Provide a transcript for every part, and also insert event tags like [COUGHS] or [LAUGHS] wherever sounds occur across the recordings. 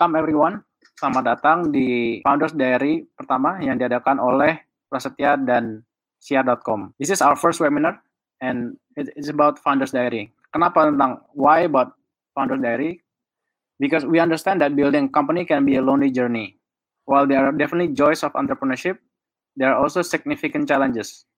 Welcome everyone. Selamat datang di Founders Diary pertama yang diadakan oleh Prasetya dan Sia.com. This is our first webinar and it's about Founders Diary. Kenapa tentang why about Founders Diary? Because we understand that building a company can be a lonely journey. While there are definitely joys of entrepreneurship, there are also significant challenges.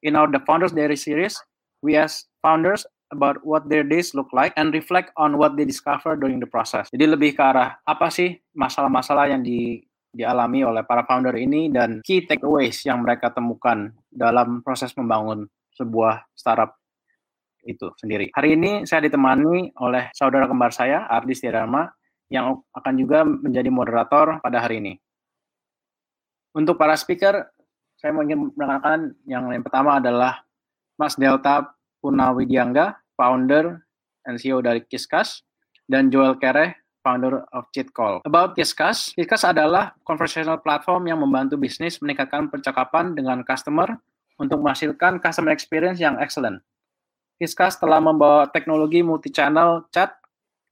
In our The Founders Diary series, we ask founders about what their days look like and reflect on what they discover during the process. Jadi lebih ke arah apa sih masalah-masalah yang di, dialami oleh para founder ini dan key takeaways yang mereka temukan dalam proses membangun sebuah startup itu sendiri. Hari ini saya ditemani oleh saudara kembar saya, Ardi Stirama, yang akan juga menjadi moderator pada hari ini. Untuk para speaker, saya ingin mengenalkan yang yang pertama adalah Mas Delta Punawidiangga, founder and CEO dari Kiskas, dan Joel Kereh, founder of Cheatcall. About Kiskas, Kiskas adalah conversational platform yang membantu bisnis meningkatkan percakapan dengan customer untuk menghasilkan customer experience yang excellent. Kiskas telah membawa teknologi multi-channel chat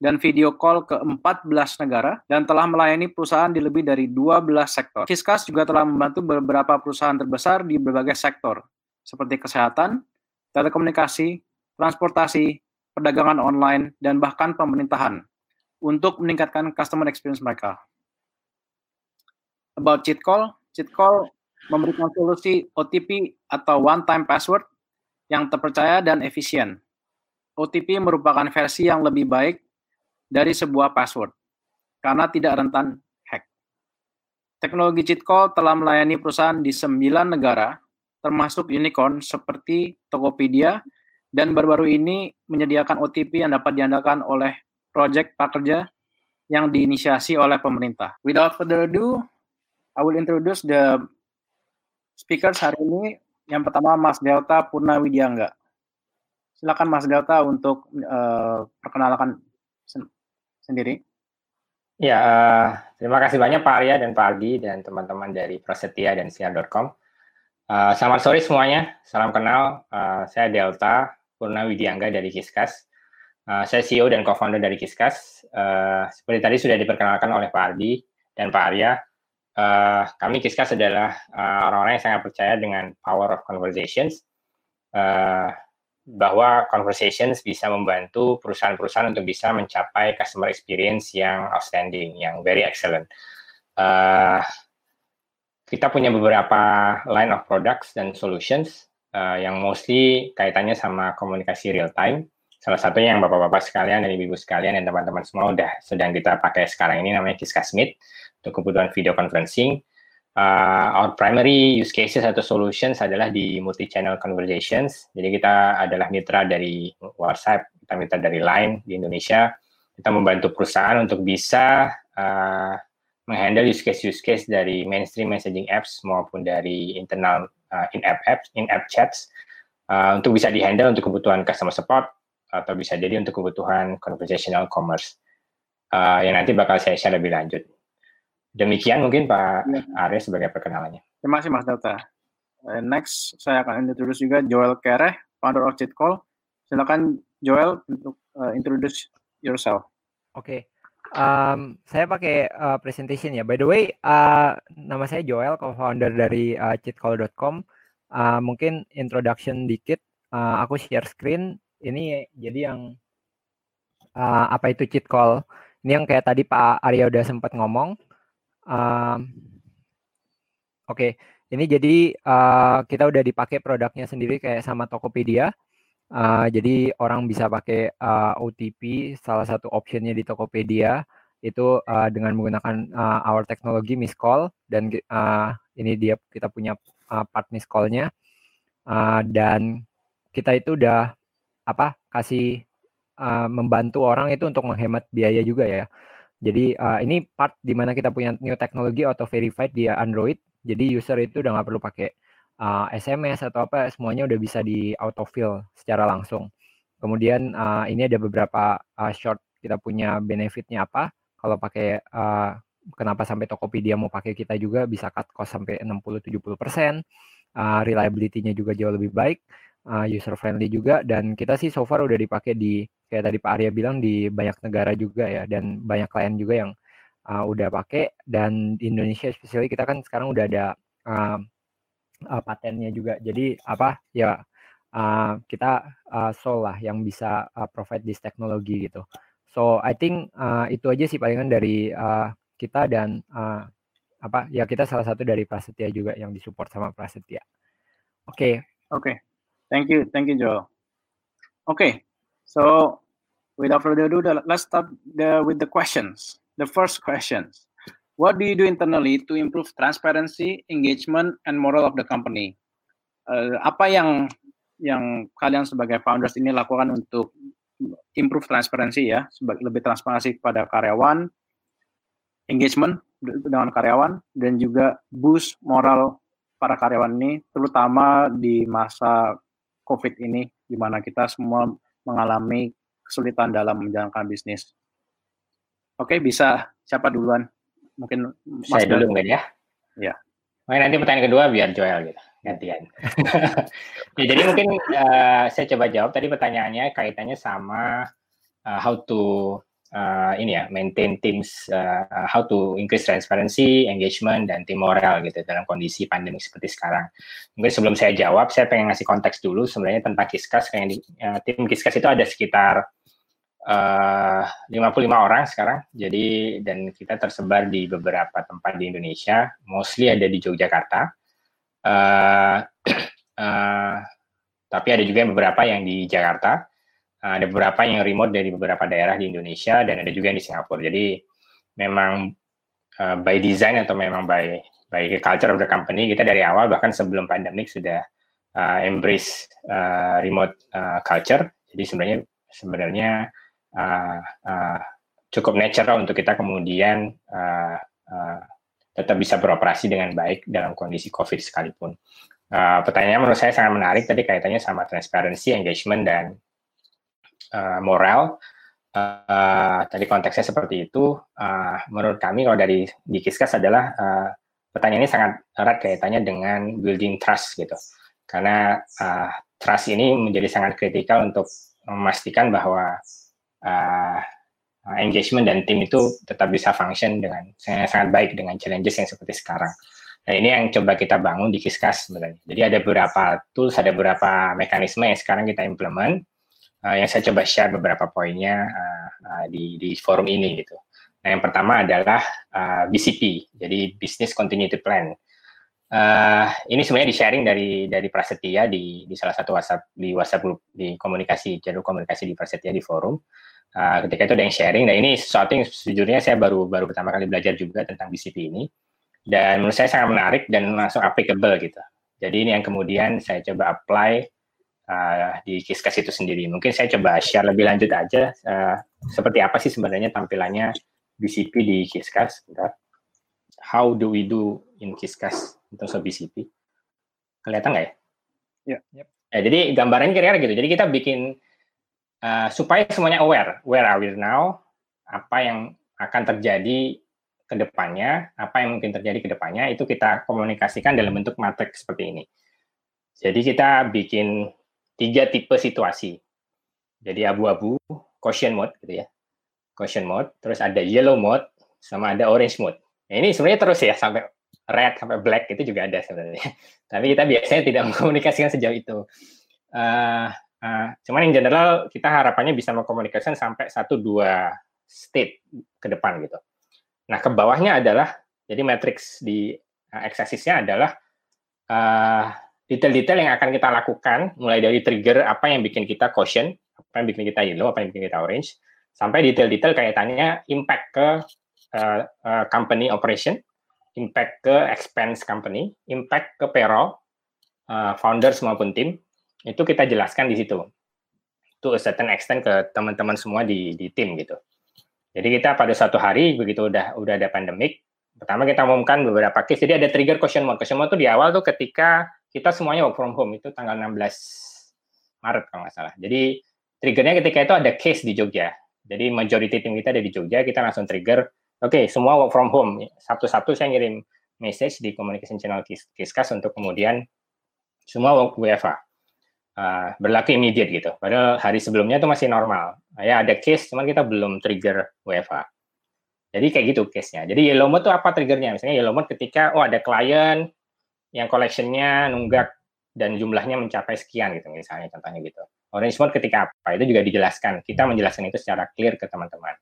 dan video call ke 14 negara dan telah melayani perusahaan di lebih dari 12 sektor. Kiskas juga telah membantu beberapa perusahaan terbesar di berbagai sektor, seperti kesehatan, telekomunikasi, transportasi, perdagangan online, dan bahkan pemerintahan untuk meningkatkan customer experience mereka. About cheat call, memberikan solusi OTP atau one-time password yang terpercaya dan efisien. OTP merupakan versi yang lebih baik dari sebuah password karena tidak rentan hack. Teknologi cheat call telah melayani perusahaan di sembilan negara, termasuk unicorn seperti Tokopedia, dan baru-baru ini menyediakan OTP yang dapat diandalkan oleh proyek prakerja yang diinisiasi oleh pemerintah. Without further ado, I will introduce the speakers hari ini. Yang pertama Mas Delta Purnawidiangga. Silakan Mas Delta untuk uh, perkenalkan sen sendiri. Ya, uh, terima kasih banyak Pak Arya dan Pak Aldi dan teman-teman dari Prosetia dan Siar.com. Uh, selamat sore semuanya, salam kenal. Uh, saya Delta, Purna Widiangga dari Kiskas. Uh, saya CEO dan co-founder dari Kiskas. Uh, seperti tadi sudah diperkenalkan oleh Pak Ardi dan Pak Arya, uh, kami Kiskas adalah orang-orang uh, yang sangat percaya dengan power of conversations, uh, bahwa conversations bisa membantu perusahaan-perusahaan untuk bisa mencapai customer experience yang outstanding, yang very excellent. Uh, kita punya beberapa line of products dan solutions uh, yang mostly kaitannya sama komunikasi real time. Salah satunya yang bapak-bapak sekalian dan ibu-ibu sekalian dan teman-teman semua udah sedang kita pakai sekarang ini namanya Kiskas Meet untuk kebutuhan video conferencing. Uh, our primary use cases atau solutions adalah di multi-channel conversations. Jadi kita adalah mitra dari WhatsApp, kita mitra dari Line di Indonesia. Kita membantu perusahaan untuk bisa uh, menghandle use case use case dari mainstream messaging apps maupun dari internal uh, in-app apps, in-app chats uh, untuk bisa dihandle untuk kebutuhan customer support atau bisa jadi untuk kebutuhan conversational commerce uh, yang nanti bakal saya share lebih lanjut. Demikian mungkin Pak ya. Arya sebagai perkenalannya. Terima kasih Mas Delta. Uh, next saya akan introduce juga Joel Kereh, founder of Call. Silakan Joel untuk uh, introduce yourself. Oke. Okay. Um, saya pakai uh, presentation ya. By the way, uh, nama saya Joel, co-founder dari uh, cheatcall.com. Uh, mungkin introduction dikit. Uh, aku share screen. Ini jadi yang uh, apa itu cheat call? Ini yang kayak tadi Pak Arya udah sempat ngomong. Um, Oke, okay. ini jadi uh, kita udah dipakai produknya sendiri kayak sama Tokopedia. Uh, jadi orang bisa pakai uh, OTP, salah satu optionnya di Tokopedia itu uh, dengan menggunakan uh, our teknologi miss call dan uh, ini dia kita punya uh, part miss callnya uh, dan kita itu udah apa kasih uh, membantu orang itu untuk menghemat biaya juga ya. Jadi uh, ini part di mana kita punya new teknologi auto verified di Android. Jadi user itu udah nggak perlu pakai uh, eh, SMS atau apa semuanya udah bisa di autofill secara langsung. Kemudian uh, ini ada beberapa uh, short kita punya benefitnya apa. Kalau pakai uh, kenapa sampai Tokopedia mau pakai kita juga bisa cut cost sampai 60-70 persen. Uh, reliability-nya juga jauh lebih baik, uh, user friendly juga dan kita sih so far udah dipakai di kayak tadi Pak Arya bilang di banyak negara juga ya dan banyak klien juga yang uh, udah pakai dan di Indonesia especially kita kan sekarang udah ada uh, uh, patennya juga. Jadi apa ya uh, kita uh, Sol lah yang bisa uh, provide this teknologi gitu. So I think uh, itu aja sih palingan dari uh, kita dan uh, apa ya kita salah satu dari Prasetya juga yang disupport sama Prasetya. Oke. Okay. Oke. Okay. Thank you. Thank you Joel. Oke. Okay. So without further ado let's start the, with the questions. The first questions. What do you do internally to improve transparency, engagement, and moral of the company? Uh, apa yang yang kalian sebagai founders ini lakukan untuk improve transparansi ya, sebagai lebih transparansi kepada karyawan, engagement dengan karyawan dan juga boost moral para karyawan ini terutama di masa Covid ini di mana kita semua mengalami kesulitan dalam menjalankan bisnis. Oke, bisa siapa duluan? Mungkin Mas Saya dulu mungkin ya. Ya. Mungkin nanti pertanyaan kedua biar Joel gitu gantian. [LAUGHS] ya, jadi mungkin uh, saya coba jawab tadi pertanyaannya kaitannya sama uh, how to uh, ini ya maintain teams uh, how to increase transparency, engagement dan team moral gitu dalam kondisi pandemi seperti sekarang. Mungkin sebelum saya jawab, saya pengen ngasih konteks dulu sebenarnya tentang Kiskas. Kayak di, uh, tim Kiskas itu ada sekitar uh, 55 orang sekarang. Jadi dan kita tersebar di beberapa tempat di Indonesia, mostly ada di Yogyakarta. Uh, uh, [CLEARS THROAT] tapi ada juga beberapa yang di Jakarta, ada beberapa yang remote dari beberapa daerah di Indonesia dan ada juga yang di Singapura. Jadi memang uh, by design atau memang by by culture of the company kita dari awal bahkan sebelum pandemik sudah uh, embrace uh, remote uh, culture. Jadi sebenarnya sebenarnya uh, uh, cukup natural untuk kita kemudian uh, uh, tetap bisa beroperasi dengan baik dalam kondisi COVID sekalipun. Uh, pertanyaannya menurut saya sangat menarik tadi kaitannya sama transparency, engagement, dan uh, moral. Uh, tadi konteksnya seperti itu. Uh, menurut kami kalau dari di adalah uh, pertanyaan ini sangat erat kaitannya dengan building trust gitu. Karena uh, trust ini menjadi sangat kritikal untuk memastikan bahwa uh, engagement dan tim itu tetap bisa function dengan sangat, sangat baik dengan challenges yang seperti sekarang. Nah, ini yang coba kita bangun di Kiskas sebenarnya. Jadi ada beberapa tools, ada beberapa mekanisme yang sekarang kita implement, uh, yang saya coba share beberapa poinnya uh, uh, di, di forum ini gitu. Nah, yang pertama adalah uh, BCP, jadi Business Continuity Plan. Uh, ini sebenarnya di sharing dari dari Prasetya di di salah satu WhatsApp di WhatsApp group di komunikasi jalur komunikasi di Prasetya di forum. Uh, ketika itu ada yang sharing, dan ini sesuatu yang sejujurnya saya baru baru pertama kali belajar juga tentang BCP ini, dan menurut saya sangat menarik dan langsung applicable gitu. Jadi ini yang kemudian saya coba apply uh, di Kiskas itu sendiri. Mungkin saya coba share lebih lanjut aja uh, seperti apa sih sebenarnya tampilannya BCP di Kiskas. Bentar. How do we do in Kiskas untuk BCP? Kelihatan nggak ya? Ya. Yep. Ya, jadi gambarannya kira-kira gitu. Jadi kita bikin uh, supaya semuanya aware, where are we now, apa yang akan terjadi ke depannya, apa yang mungkin terjadi ke depannya, itu kita komunikasikan dalam bentuk matriks seperti ini. Jadi kita bikin tiga tipe situasi. Jadi abu-abu, caution mode gitu ya. Caution mode, terus ada yellow mode, sama ada orange mode. Nah, ini sebenarnya terus ya sampai red sampai black itu juga ada sebenarnya. [LAUGHS] Tapi kita biasanya tidak [LAUGHS] mengkomunikasikan sejauh itu. Uh, Uh, cuman yang general kita harapannya bisa mengkomunikasikan sampai satu dua state ke depan gitu. Nah ke bawahnya adalah jadi matrix di uh, x-axisnya adalah uh, detail-detail yang akan kita lakukan mulai dari trigger apa yang bikin kita caution, apa yang bikin kita yellow, apa yang bikin kita orange, sampai detail-detail kaitannya impact ke uh, uh, company operation, impact ke expense company, impact ke payroll, uh, founders maupun tim, itu kita jelaskan di situ to a certain extent ke teman-teman semua di di tim gitu. Jadi kita pada suatu hari begitu udah udah ada pandemik, pertama kita umumkan beberapa case. Jadi ada trigger question mode. Question mode itu di awal tuh ketika kita semuanya work from home itu tanggal 16 Maret kalau nggak salah. Jadi triggernya ketika itu ada case di Jogja. Jadi majority tim kita ada di Jogja, kita langsung trigger, oke okay, semua work from home. Sabtu-sabtu saya ngirim message di communication channel Kiskas untuk kemudian semua work WFA uh, berlaku immediate gitu. Padahal hari sebelumnya itu masih normal. Ya ada case, cuman kita belum trigger WFA. Jadi kayak gitu case-nya. Jadi yellow mode itu apa triggernya? Misalnya yellow mode ketika oh ada klien yang collection-nya nunggak dan jumlahnya mencapai sekian gitu misalnya contohnya gitu. Orange mode ketika apa? Itu juga dijelaskan. Kita menjelaskan itu secara clear ke teman-teman.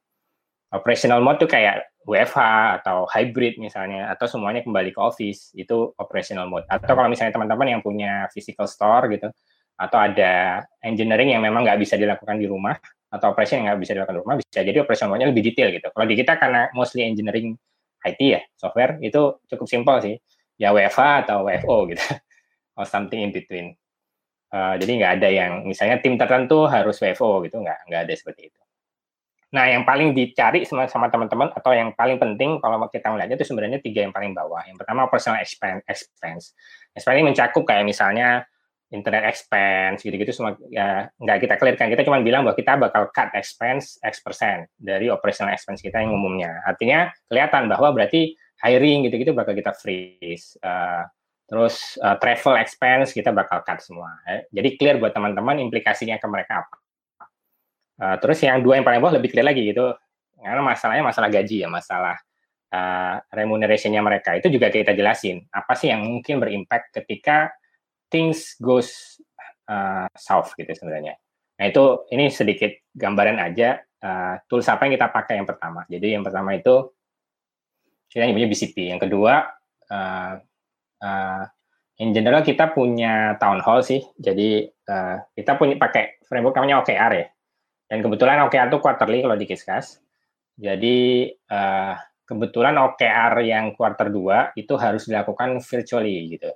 Operational mode tuh kayak WFH atau hybrid misalnya atau semuanya kembali ke office itu operational mode. Atau kalau misalnya teman-teman yang punya physical store gitu atau ada engineering yang memang nggak bisa dilakukan di rumah atau operation yang nggak bisa dilakukan di rumah bisa jadi operational mode-nya lebih detail gitu. Kalau di kita karena mostly engineering IT ya software itu cukup simpel sih ya WFH atau WFO gitu [LAUGHS] or something in between. Uh, jadi nggak ada yang misalnya tim tertentu harus WFO gitu nggak nggak ada seperti itu. Nah, yang paling dicari sama, sama teman-teman atau yang paling penting kalau kita melihatnya itu sebenarnya tiga yang paling bawah. Yang pertama personal expense. Expense, expense ini mencakup kayak misalnya internet expense gitu-gitu semua ya nggak kita clearkan. Kita cuma bilang bahwa kita bakal cut expense X persen dari operational expense kita yang umumnya. Artinya kelihatan bahwa berarti hiring gitu-gitu bakal kita freeze. Uh, terus uh, travel expense kita bakal cut semua. Eh. Jadi clear buat teman-teman implikasinya ke mereka apa. Uh, terus yang dua yang paling bawah lebih clear lagi gitu, karena masalahnya masalah gaji ya, masalah uh, remuneration-nya mereka itu juga kita jelasin apa sih yang mungkin berimpact ketika things goes uh, south gitu sebenarnya. Nah itu ini sedikit gambaran aja uh, tools apa yang kita pakai yang pertama. Jadi yang pertama itu kita punya BCP. Yang kedua uh, uh, in general kita punya town hall sih. Jadi uh, kita punya pakai framework namanya OKR ya. Dan kebetulan OKR itu quarterly kalau di Kiskas. Jadi uh, kebetulan OKR yang quarter 2 itu harus dilakukan virtually gitu.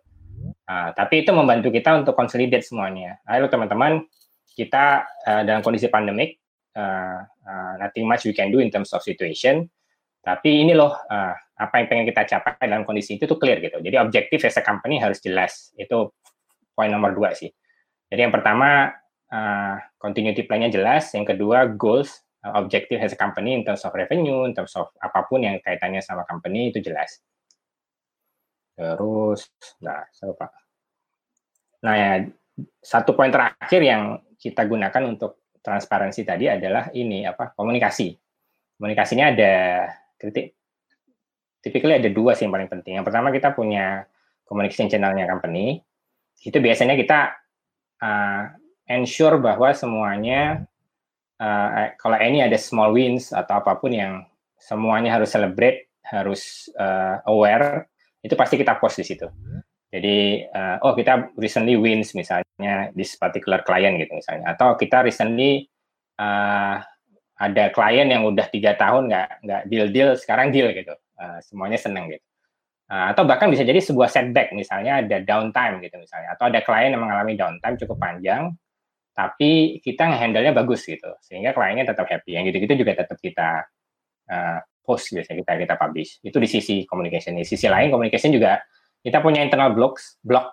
Uh, tapi itu membantu kita untuk consolidate semuanya. Ayo teman-teman, kita uh, dalam kondisi pandemik, uh, uh, nothing much we can do in terms of situation. Tapi ini loh, uh, apa yang pengen kita capai dalam kondisi itu tuh clear gitu. Jadi objektif as a company harus jelas. Itu poin nomor dua sih. Jadi yang pertama uh, continuity plan-nya jelas. Yang kedua, goals, uh, objective as a company in terms of revenue, in terms of apa pun yang kaitannya sama company itu jelas. Terus, nah, saya lupa. Nah, ya, satu poin terakhir yang kita gunakan untuk transparansi tadi adalah ini apa komunikasi. Komunikasinya ada kritik. Typically ada dua sih yang paling penting. Yang pertama kita punya communication channelnya company. Itu biasanya kita uh, ensure bahwa semuanya uh, kalau ini ada small wins atau apa pun yang semuanya harus celebrate, harus uh, aware, itu pasti kita post di situ. Jadi, uh, oh kita recently wins misalnya this particular client gitu misalnya, atau kita recently uh, ada klien yang udah tiga tahun nggak nggak deal deal, sekarang deal gitu, uh, semuanya seneng gitu. Uh, atau bahkan bisa jadi sebuah setback misalnya ada downtime gitu misalnya, atau ada klien yang mengalami downtime cukup panjang, tapi kita nge-handle-nya bagus gitu. Sehingga kliennya tetap happy. Yang gitu-gitu juga tetap kita uh, post biasanya kita kita publish. Itu di sisi communication. Di sisi lain communication juga kita punya internal blogs blog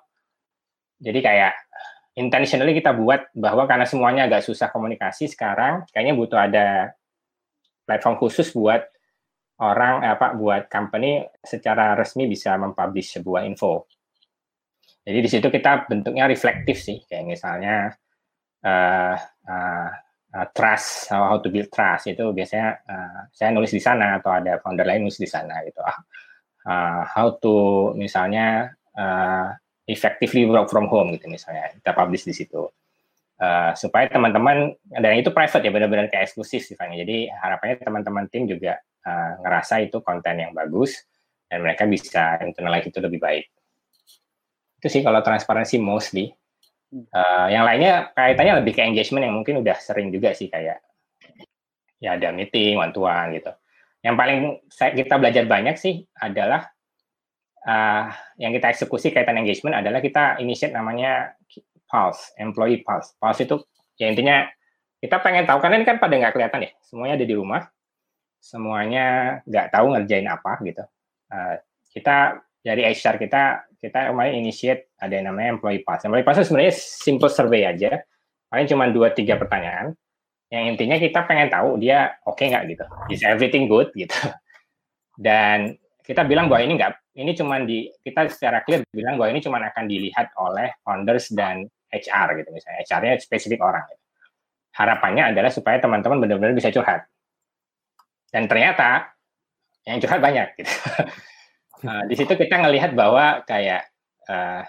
jadi kayak intentionally kita buat bahwa karena semuanya agak susah komunikasi sekarang kayaknya butuh ada platform khusus buat orang apa buat company secara resmi bisa mempublish sebuah info. Jadi di situ kita bentuknya reflektif sih. Kayak misalnya uh, uh, uh, trust how to build trust. Itu biasanya uh, saya nulis di sana atau ada founder lain nulis di sana gitu. Ah uh, how to misalnya uh, effectively work from home gitu misalnya. Kita publish di situ. Uh, supaya teman-teman dan itu private ya benar-benar kayak eksklusif sifatnya jadi harapannya teman-teman tim juga uh, ngerasa itu konten yang bagus dan mereka bisa internalize itu lebih baik. Itu sih kalau transparansi mostly Uh, yang lainnya kaitannya lebih ke engagement yang mungkin udah sering juga sih kayak ya ada meeting one to one gitu. Yang paling saya, kita belajar banyak sih adalah uh, yang kita eksekusi kaitan engagement adalah kita initiate namanya pulse, employee pulse. Pulse itu ya intinya kita pengen tahu karena ini kan pada nggak kelihatan ya, semuanya ada di rumah, semuanya nggak tahu ngerjain apa gitu. Uh, kita dari HR kita kita kemarin initiate ada yang namanya employee pass. Employee pass itu sebenarnya simple survey aja, paling cuma dua tiga pertanyaan. Yang intinya kita pengen tahu dia oke okay nggak gitu, is everything good gitu. Dan kita bilang bahwa ini nggak, ini cuma di kita secara clear bilang bahwa ini cuma akan dilihat oleh founders dan HR gitu misalnya, HR-nya spesifik orang. Gitu. Harapannya adalah supaya teman-teman benar-benar bisa curhat. Dan ternyata yang curhat banyak gitu. [LAUGHS] uh, di situ kita ngelihat bahwa kayak uh,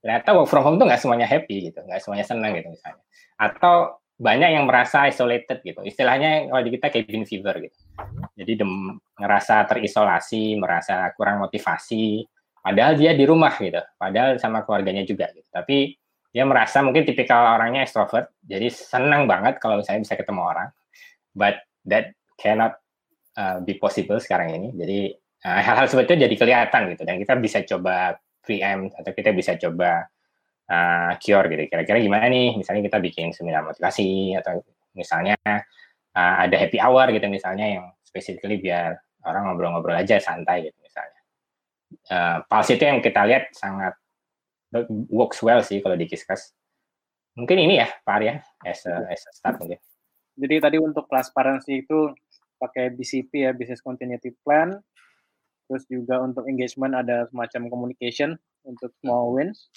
ternyata work from home tuh nggak semuanya happy gitu, nggak semuanya senang gitu misalnya. Atau banyak yang merasa isolated gitu. Istilahnya kalau di kita cabin fever gitu. Jadi dem, ngerasa terisolasi, merasa kurang motivasi, padahal dia di rumah gitu. Padahal sama keluarganya juga gitu. Tapi dia merasa mungkin tipikal orangnya extrovert, jadi senang banget kalau misalnya bisa ketemu orang. But that cannot uh, be possible sekarang ini. Jadi uh, hal-hal seperti itu jadi kelihatan gitu dan kita bisa coba preempt atau kita bisa coba uh, cure gitu. Kira-kira gimana nih? Misalnya kita bikin seminar motivasi atau misalnya uh, ada happy hour gitu misalnya yang specifically biar orang ngobrol-ngobrol aja santai gitu misalnya. Uh, Pulse itu yang kita lihat sangat works well sih kalau di Kiskas. Mungkin ini ya Pak Arya as a, as a start mungkin. Jadi tadi untuk transparansi itu pakai BCP ya, Business Continuity Plan. Terus juga untuk engagement ada semacam communication untuk small wins.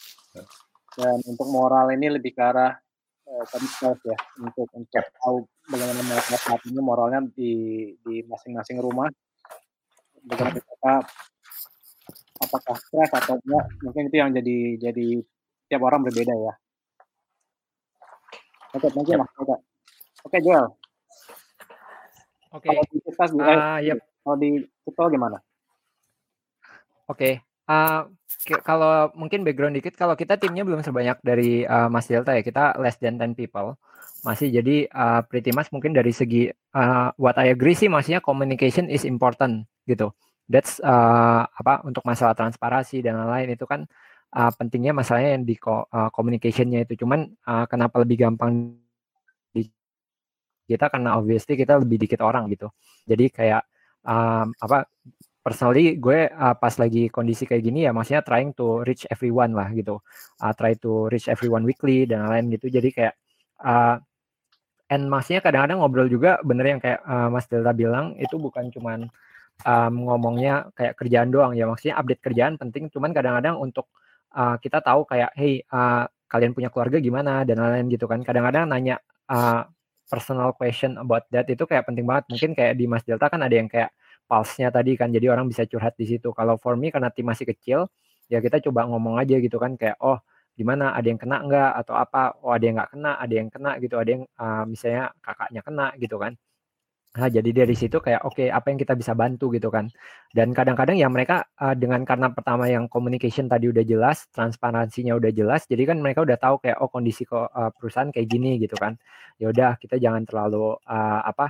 Dan untuk moral ini lebih ke arah uh, tadi ya untuk untuk tahu bagaimana mereka saat ini moralnya di di masing-masing rumah. Bagaimana mereka apakah stres atau enggak mungkin itu yang jadi jadi tiap orang berbeda ya. Oke, okay, thank you Mas. Oke, okay, Joel. Oke. Okay. Kalau di kita uh, yep. kalau di kita gimana? Oke. Okay. Uh, kalau mungkin background dikit, kalau kita timnya belum sebanyak dari uh, Mas Delta ya, kita less than 10 people. Masih jadi uh, pretty much mungkin dari segi uh, what I agree sih maksudnya communication is important gitu. That's uh, apa untuk masalah transparansi dan lain-lain itu kan uh, pentingnya masalahnya yang di uh, communicationnya itu. Cuman uh, kenapa lebih gampang di kita karena obviously kita lebih dikit orang gitu. Jadi kayak um, apa personally gue uh, pas lagi kondisi kayak gini ya maksudnya trying to reach everyone lah gitu. Uh, try to reach everyone weekly dan lain gitu. Jadi kayak uh, and maksudnya kadang-kadang ngobrol juga bener yang kayak uh, Mas Delta bilang itu bukan cuman um, ngomongnya kayak kerjaan doang ya. Maksudnya update kerjaan penting cuman kadang-kadang untuk uh, kita tahu kayak hey uh, kalian punya keluarga gimana dan lain-lain gitu kan. Kadang-kadang nanya uh, personal question about that itu kayak penting banget. Mungkin kayak di Mas Delta kan ada yang kayak pulse-nya tadi kan jadi orang bisa curhat di situ. Kalau for me karena tim masih kecil ya kita coba ngomong aja gitu kan kayak oh gimana? Ada yang kena enggak atau apa? Oh ada yang nggak kena ada yang kena gitu. Ada yang uh, misalnya kakaknya kena gitu kan. Nah, jadi dari situ kayak oke okay, apa yang kita bisa bantu? gitu kan. Dan kadang-kadang ya mereka uh, dengan karena pertama yang communication tadi udah jelas, transparansinya udah jelas, jadi kan mereka udah tahu kayak oh kondisi uh, perusahaan kayak gini gitu kan. Ya udah kita jangan terlalu uh, apa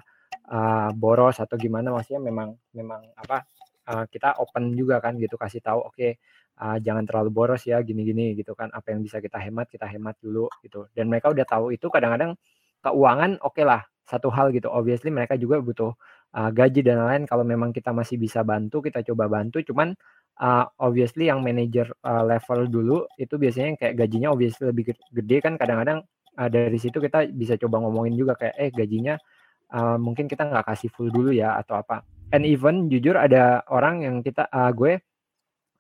uh, boros atau gimana maksudnya memang memang apa uh, kita open juga kan gitu kasih tahu oke okay, uh, jangan terlalu boros ya gini-gini gitu kan apa yang bisa kita hemat kita hemat dulu gitu. Dan mereka udah tahu itu kadang-kadang keuangan oke okay lah satu hal gitu. Obviously mereka juga butuh uh, gaji dan lain kalau memang kita masih bisa bantu kita coba bantu. Cuman uh, obviously yang manager uh, level dulu itu biasanya kayak gajinya obviously lebih gede kan kadang-kadang uh, dari situ kita bisa coba ngomongin juga kayak eh gajinya uh, mungkin kita nggak kasih full dulu ya atau apa. And even jujur ada orang yang kita uh, gue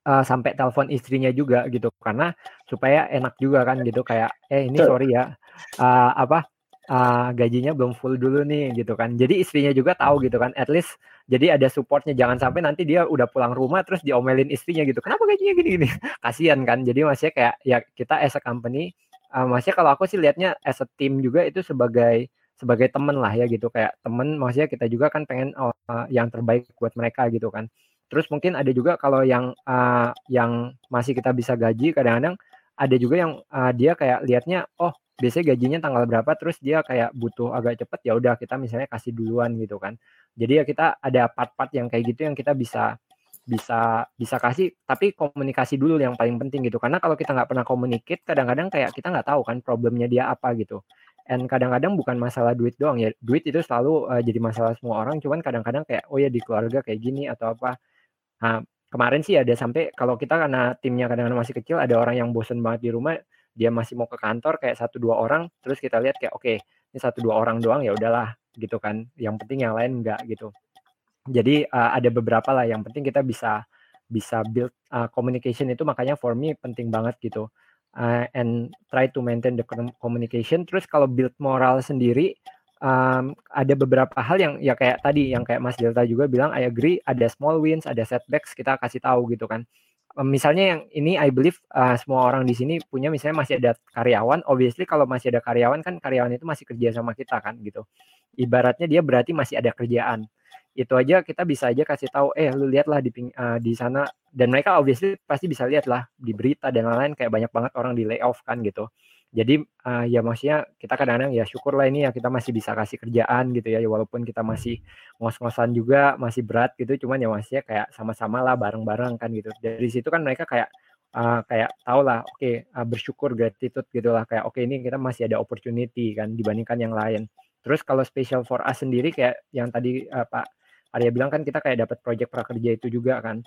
uh, sampai telepon istrinya juga gitu karena supaya enak juga kan gitu kayak eh ini sorry ya uh, apa uh, gajinya belum full dulu nih gitu kan. Jadi istrinya juga tahu gitu kan. At least jadi ada supportnya jangan sampai nanti dia udah pulang rumah terus diomelin istrinya gitu. Kenapa gajinya gini-gini? [LAUGHS] Kasihan kan. Jadi maksudnya kayak ya kita as a company uh, maksudnya kalau aku sih lihatnya as a team juga itu sebagai sebagai temen lah ya gitu. Kayak temen maksudnya kita juga kan pengen uh, yang terbaik buat mereka gitu kan. Terus mungkin ada juga kalau yang uh, yang masih kita bisa gaji kadang-kadang ada juga yang uh, dia kayak liatnya oh biasanya gajinya tanggal berapa terus dia kayak butuh agak cepet ya udah kita misalnya kasih duluan gitu kan. Jadi ya kita ada part-part yang kayak gitu yang kita bisa bisa bisa kasih tapi komunikasi dulu yang paling penting gitu. Karena kalau kita nggak pernah komunikasi kadang-kadang kayak kita nggak tahu kan problemnya dia apa gitu and kadang-kadang bukan masalah duit doang ya duit itu selalu uh, jadi masalah semua orang cuman kadang-kadang kayak oh ya di keluarga kayak gini atau apa. Nah kemarin sih ada sampai kalau kita karena timnya kadang-kadang masih kecil ada orang yang bosen banget di rumah dia masih mau ke kantor kayak satu dua orang terus kita lihat kayak oke okay, ini satu dua orang doang ya udahlah gitu kan. Yang penting yang lain enggak gitu. Jadi uh, ada beberapa lah yang penting kita bisa bisa build uh, communication itu makanya for me penting banget gitu uh, and try to maintain the communication. Terus kalau build moral sendiri, um, ada beberapa hal yang ya kayak tadi yang kayak Mas Delta juga bilang I agree ada small wins ada setbacks kita kasih tahu gitu kan. Misalnya yang ini I believe uh, semua orang di sini punya misalnya masih ada karyawan obviously kalau masih ada karyawan kan karyawan itu masih kerja sama kita kan gitu. Ibaratnya dia berarti masih ada kerjaan itu aja kita bisa aja kasih tahu eh lu lihatlah di uh, di sana. Dan mereka obviously pasti bisa lihat lah di berita dan lain-lain kayak banyak banget orang di layoff kan gitu. Jadi uh, ya maksudnya kita kadang-kadang ya syukurlah ini ya kita masih bisa kasih kerjaan gitu ya, walaupun kita masih ngos-ngosan juga masih berat gitu cuman ya maksudnya kayak sama-sama lah bareng-bareng kan gitu. Dari situ kan mereka kayak uh, kayak tau lah oke okay, uh, bersyukur gratitude gitu lah kayak oke okay, ini kita masih ada opportunity kan dibandingkan yang lain. Terus kalau special for us sendiri kayak yang tadi uh, Pak Arya bilang kan kita kayak dapat project prakerja itu juga kan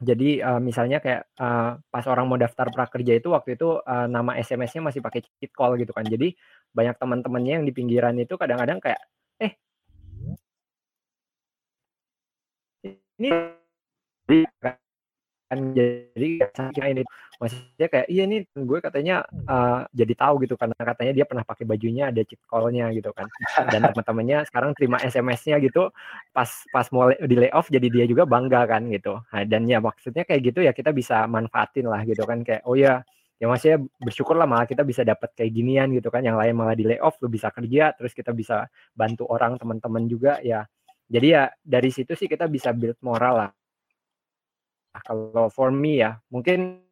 jadi uh, misalnya kayak uh, pas orang mau daftar prakerja itu waktu itu uh, nama SMS-nya masih pakai cheat call gitu kan. Jadi banyak teman-temannya yang di pinggiran itu kadang-kadang kayak eh ini kan jadi kira ini maksudnya kayak iya nih gue katanya uh, jadi tahu gitu karena katanya dia pernah pakai bajunya ada cheat call-nya gitu kan. Dan teman-temannya sekarang terima SMS-nya gitu pas pas mau di layoff jadi dia juga bangga kan gitu. Nah, dan ya maksudnya kayak gitu ya kita bisa manfaatin lah gitu kan. Kayak oh ya ya maksudnya bersyukur lah malah kita bisa dapat kayak ginian gitu kan. Yang lain malah di layoff lu bisa kerja terus kita bisa bantu orang teman-teman juga ya. Jadi ya dari situ sih kita bisa build moral lah kalau for me ya, mungkin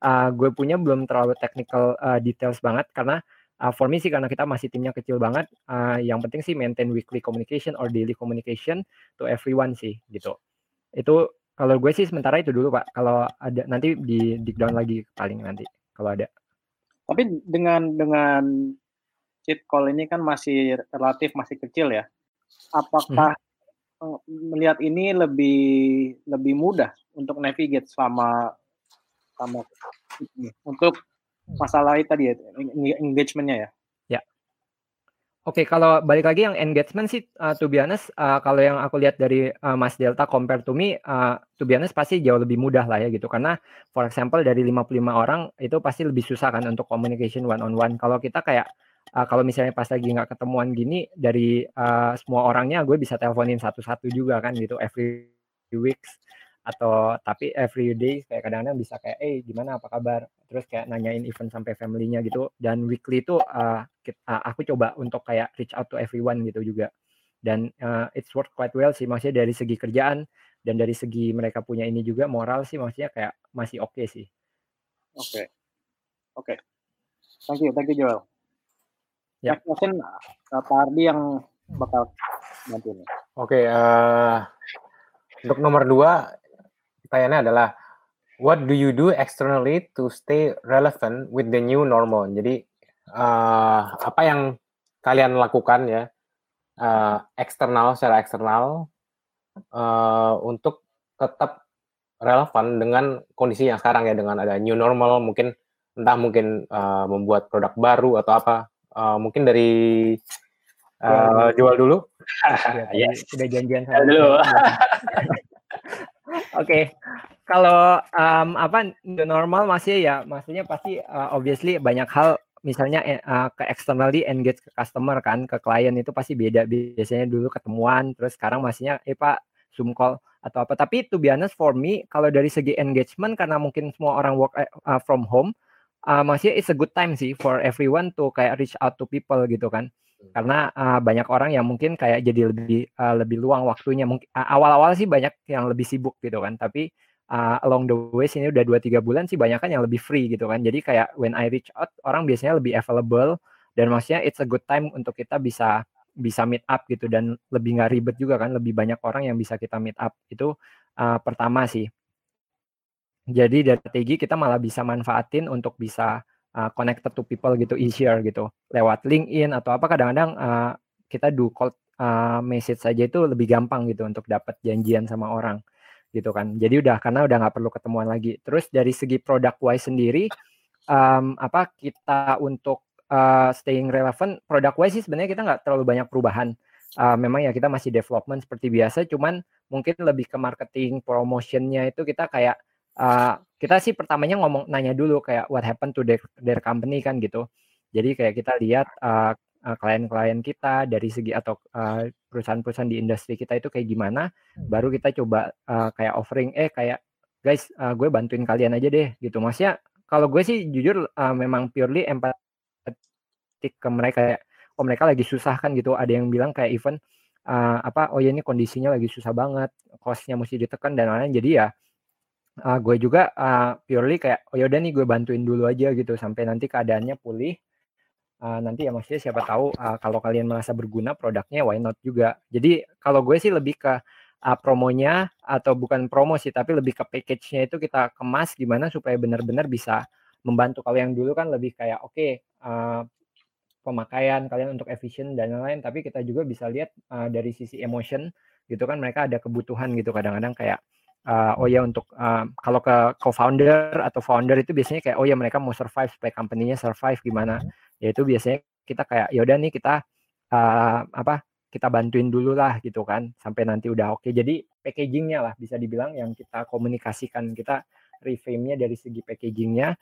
uh, gue punya belum terlalu technical uh, details banget karena uh, for me sih karena kita masih timnya kecil banget. Uh, yang penting sih maintain weekly communication or daily communication to everyone sih gitu. Itu kalau gue sih sementara itu dulu pak. Kalau ada nanti di dig down lagi paling nanti kalau ada. Tapi dengan dengan cheat call ini kan masih relatif masih kecil ya. Apakah hmm melihat ini lebih lebih mudah untuk navigate sama sama untuk masalah itu tadi ya engagementnya ya. Ya. Oke, kalau balik lagi yang engagement sih, uh, to be honest, uh, kalau yang aku lihat dari uh, Mas Delta compare to me, uh, to be honest pasti jauh lebih mudah lah ya gitu. Karena for example dari 55 orang itu pasti lebih susah kan untuk communication one on one. Kalau kita kayak uh, kalau misalnya pas lagi nggak ketemuan gini dari uh, semua orangnya gue bisa teleponin satu-satu juga kan gitu every weeks atau tapi every day kayak kadang-kadang bisa kayak eh gimana apa kabar terus kayak nanyain event sampai family-nya gitu dan weekly itu uh, kita, uh, aku coba untuk kayak reach out to everyone gitu juga dan uh, it's work quite well sih maksudnya dari segi kerjaan dan dari segi mereka punya ini juga moral sih maksudnya kayak masih oke okay sih oke okay. oke okay. thank you thank you Joel Ya. Mungkin uh, Pak Ardi yang bakal bantu nih. Oke, okay, uh, untuk nomor dua pertanyaannya adalah what do you do externally to stay relevant with the new normal? Jadi uh, apa yang kalian lakukan ya uh, eksternal secara eksternal uh, untuk tetap relevan dengan kondisi yang sekarang ya dengan ada new normal mungkin entah mungkin uh, membuat produk baru atau apa uh, mungkin dari uh, jual dulu. [LAUGHS] ya, yes. Sudah janjian sama dulu. [LAUGHS] Oke, okay. kalau um, apa normal masih ya, maksudnya pasti uh, obviously banyak hal misalnya uh, ke externally engage ke customer kan, ke klien itu pasti beda. Biasanya dulu ketemuan, terus sekarang masihnya eh Pak Zoom call atau apa. Tapi be honest for me, kalau dari segi engagement karena mungkin semua orang work uh, from home, uh, maksudnya it's a good time sih for everyone to kayak reach out to people gitu kan. Karena uh, banyak orang yang mungkin kayak jadi lebih uh, lebih luang waktunya. Mungkin uh, awal-awal sih banyak yang lebih sibuk gitu kan. Tapi uh, along the way sini udah 2 3 bulan sih banyak kan yang lebih free gitu kan. Jadi kayak when I reach out orang biasanya lebih available. Dan maksudnya it's a good time untuk kita bisa bisa meet up gitu. Dan lebih nggak ribet juga kan lebih banyak orang yang bisa kita meet up. Itu uh, pertama sih. Jadi dari strategi kita malah bisa manfaatin untuk bisa uh, connected to people gitu easier gitu lewat LinkedIn atau apa kadang-kadang uh, kita do call uh, message saja itu lebih gampang gitu untuk dapat janjian sama orang gitu kan. Jadi udah karena udah nggak perlu ketemuan lagi. Terus dari segi product wise sendiri um, apa kita untuk uh, staying relevant product wise sih sebenarnya kita nggak terlalu banyak perubahan. Uh, memang ya kita masih development seperti biasa, cuman mungkin lebih ke marketing promotionnya itu kita kayak uh, kita sih pertamanya ngomong nanya dulu kayak what happened to their, their company? kan gitu. Jadi kayak kita lihat uh, uh, klien-klien kita dari segi atau uh, perusahaan-perusahaan di industri kita itu kayak gimana baru kita coba uh, kayak offering eh kayak guys uh, gue bantuin kalian aja deh gitu. Maksudnya kalau gue sih jujur uh, memang purely empatik ke mereka kayak oh mereka lagi susah kan gitu. Ada yang bilang kayak even uh, apa oh ya ini kondisinya lagi susah banget costnya mesti ditekan dan lain-lain. Jadi ya uh, gue juga uh, purely kayak oh yaudah nih gue bantuin dulu aja gitu sampai nanti keadaannya pulih. Uh, nanti ya maksudnya siapa tahu uh, kalau kalian merasa berguna produknya why not juga. Jadi kalau gue sih lebih ke uh, promonya atau bukan promo sih tapi lebih ke package-nya itu kita kemas gimana supaya benar-benar bisa membantu. Kalau yang dulu kan lebih kayak oke okay, uh, pemakaian kalian untuk efisien dan lain-lain tapi kita juga bisa lihat uh, dari sisi emotion gitu kan mereka ada kebutuhan gitu. Kadang-kadang kayak uh, oh ya untuk uh, kalau ke co-founder atau founder itu biasanya kayak oh ya mereka mau survive supaya company-nya survive gimana? Ya itu biasanya kita kayak yaudah nih kita uh, apa kita bantuin dulu lah gitu kan sampai nanti udah oke. Okay. jadi packagingnya lah bisa dibilang yang kita komunikasikan kita reframe-nya dari segi packagingnya.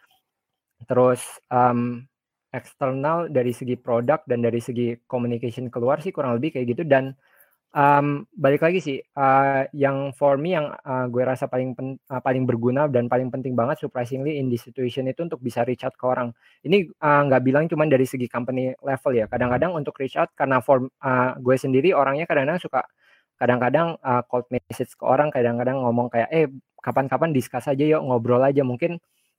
Terus um, eksternal dari segi produk dan dari segi communication keluar sih kurang lebih kayak gitu. Dan um, balik lagi sih uh, yang for me yang uh, gue rasa paling pen, uh, paling berguna dan paling penting banget surprisingly in this situation itu untuk bisa reach out ke orang. Ini nggak uh, bilang cuma dari segi company level ya kadang-kadang untuk reach out karena for uh, gue sendiri orangnya kadang-kadang suka kadang-kadang uh, cold message ke orang kadang-kadang ngomong kayak eh kapan-kapan discuss aja yuk ngobrol aja. Mungkin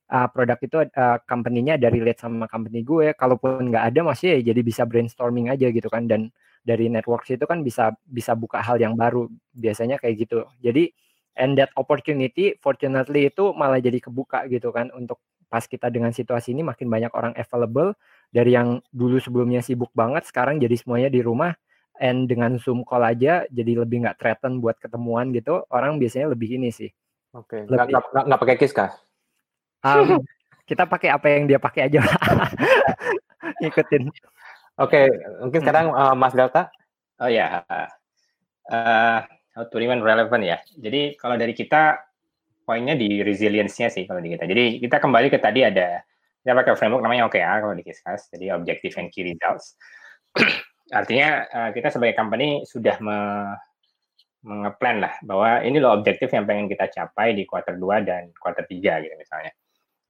uh, produk itu uh, company-nya dari relate sama company gue kalaupun nggak ada masih ya jadi bisa brainstorming aja gitu kan dan dari networks itu kan bisa bisa buka hal yang baru biasanya kayak gitu. Jadi and that opportunity fortunately itu malah jadi kebuka gitu kan untuk pas kita dengan situasi ini makin banyak orang available dari yang dulu sebelumnya sibuk banget sekarang jadi semuanya di rumah and dengan zoom call aja jadi lebih nggak threaten buat ketemuan gitu orang biasanya lebih ini sih. Oke okay. nggak nggak pakai kiss um, kita pakai apa yang dia pakai aja [LAUGHS] ikutin Oke, mungkin sekarang uh, Mas Delta. Oh ya, uh, how to remain relevant ya. Jadi kalau dari kita poinnya di resilience-nya sih kalau di kita. Jadi kita kembali ke tadi ada kita pakai framework namanya OKR kalau di Kiskas, jadi Objective and Key Results. [CLEARS THROAT] Artinya uh, kita sebagai company sudah me mengeplan lah bahwa ini loh objektif yang pengen kita capai di kuartal 2 dan kuartal 3 gitu misalnya.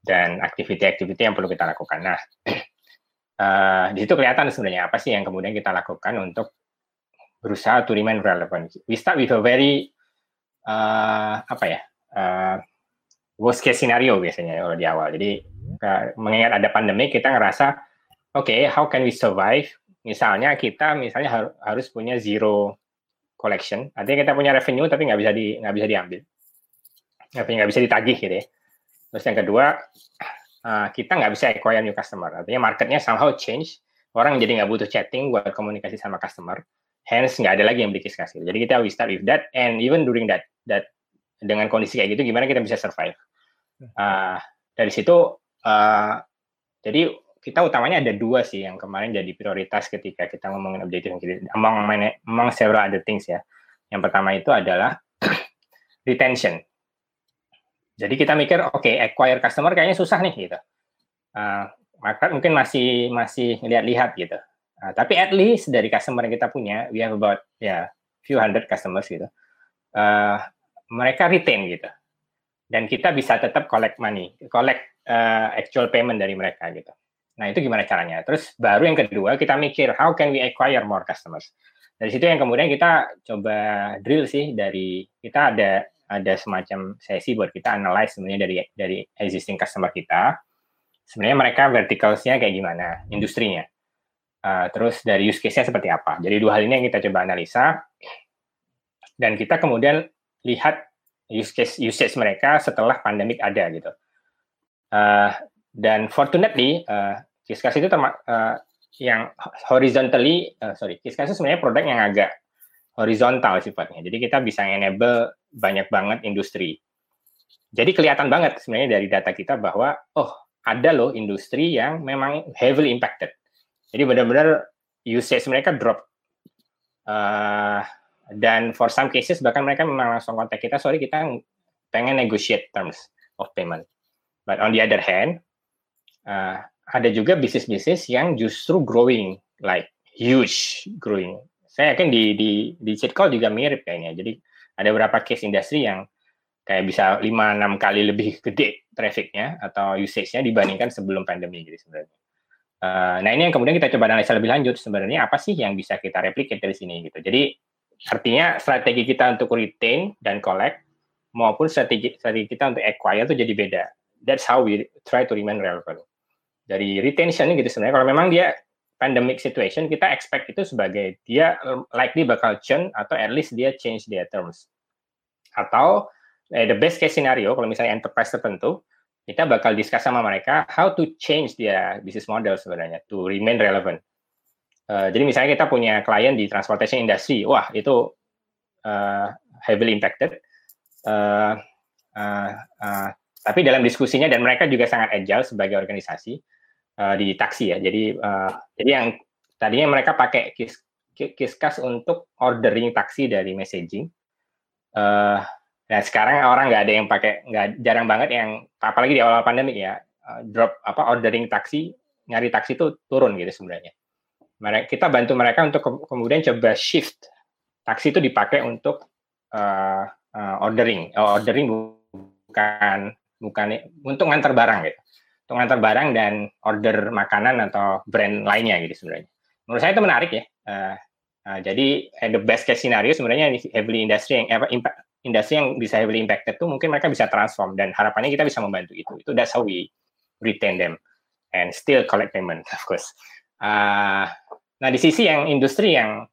Dan activity-activity yang perlu kita lakukan. Nah, [CLEARS THROAT] uh, di situ kelihatan sebenarnya apa sih yang kemudian kita lakukan untuk berusaha to remain relevant. We start with a very uh, apa ya uh, worst case scenario biasanya kalau di awal. Jadi uh, mengingat ada pandemi kita ngerasa oke okay, how can we survive? Misalnya kita misalnya har harus punya zero collection, artinya kita punya revenue tapi nggak bisa di nggak bisa diambil, nggak bisa ditagih gitu ya. Terus yang kedua uh, kita nggak bisa acquire new customer. Artinya marketnya somehow change, orang jadi nggak butuh chatting buat komunikasi sama customer. Hence nggak ada lagi yang beli kasih. Jadi kita we start with that and even during that that dengan kondisi kayak gitu gimana kita bisa survive. Uh, dari situ uh, jadi kita utamanya ada dua sih yang kemarin jadi prioritas ketika kita ngomongin objektif among among several other things ya. Yang pertama itu adalah [CLEARS THROAT] retention. Jadi kita mikir, oke, okay, acquire customer kayaknya susah nih gitu. Uh, mungkin masih masih lihat-lihat gitu. Uh, tapi at least dari customer yang kita punya, we have about ya yeah, few hundred customers gitu. Uh, mereka retain gitu. Dan kita bisa tetap collect money, collect uh, actual payment dari mereka gitu. Nah itu gimana caranya? Terus baru yang kedua kita mikir how can we acquire more customers. Dari situ yang kemudian kita coba drill sih dari kita ada ada semacam sesi buat kita analyze sebenarnya dari dari existing customer kita. Sebenarnya mereka verticalsnya kayak gimana, industrinya. Uh, terus dari use case-nya seperti apa. Jadi dua hal ini yang kita coba analisa dan kita kemudian lihat use case usage mereka setelah pandemik ada gitu. Uh, dan fortunately, uh, Kiskas itu uh, yang horizontally, uh, sorry, Kiskas itu sebenarnya produk yang agak horizontal sifatnya. Jadi kita bisa enable banyak banget industri. Jadi kelihatan banget sebenarnya dari data kita bahwa oh ada loh industri yang memang heavily impacted. Jadi benar-benar usage mereka drop. Uh, dan for some cases bahkan mereka memang langsung kontak kita, sorry kita pengen negotiate terms of payment. But on the other hand, uh, ada juga bisnis-bisnis yang justru growing, like huge growing. Saya yakin di di di call juga mirip kayaknya. Jadi ada beberapa case industri yang kayak bisa 5 6 kali lebih [LAUGHS] gede trafficnya atau usage-nya dibandingkan sebelum pandemi gitu sebenarnya. Uh, nah ini yang kemudian kita coba analisa lebih lanjut sebenarnya apa sih yang bisa kita replicate dari sini gitu. Jadi artinya strategi kita untuk retain dan collect maupun strategi strategi kita untuk acquire itu jadi beda. That's how we try to remain relevant. Dari retention gitu sebenarnya kalau memang dia pandemic situation kita expect itu sebagai dia likely bakal churn atau at least dia change their terms. Atau eh, the best case scenario kalau misalnya enterprise tertentu kita bakal discuss sama mereka how to change their business model sebenarnya to remain relevant. Uh, jadi misalnya kita punya klien di transportation industry, wah itu uh, heavily impacted. Uh, uh, uh, tapi dalam diskusinya dan mereka juga sangat agile sebagai organisasi uh, di taksi ya. Jadi uh, jadi yang tadinya mereka pakai kis, Kiskas untuk ordering taksi dari messaging. Uh, Nah sekarang orang nggak ada yang pakai, nggak jarang banget yang apalagi di awal pandemi ya drop apa ordering taksi, nyari taksi itu turun gitu sebenarnya. Mereka kita bantu mereka untuk ke, kemudian coba shift taksi itu dipakai untuk uh, uh, ordering, uh, ordering bukan bukan untuk ngantar barang gitu, untuk ngantar barang dan order makanan atau brand lainnya gitu sebenarnya. Menurut saya itu menarik ya. Uh, uh, jadi the best case scenario sebenarnya heavily industry yang apa impact industri yang bisa heavily impacted tuh mungkin mereka bisa transform dan harapannya kita bisa membantu itu. Itu that's how we retain them and still collect payment [LAUGHS] of course. Uh, nah di sisi yang industri yang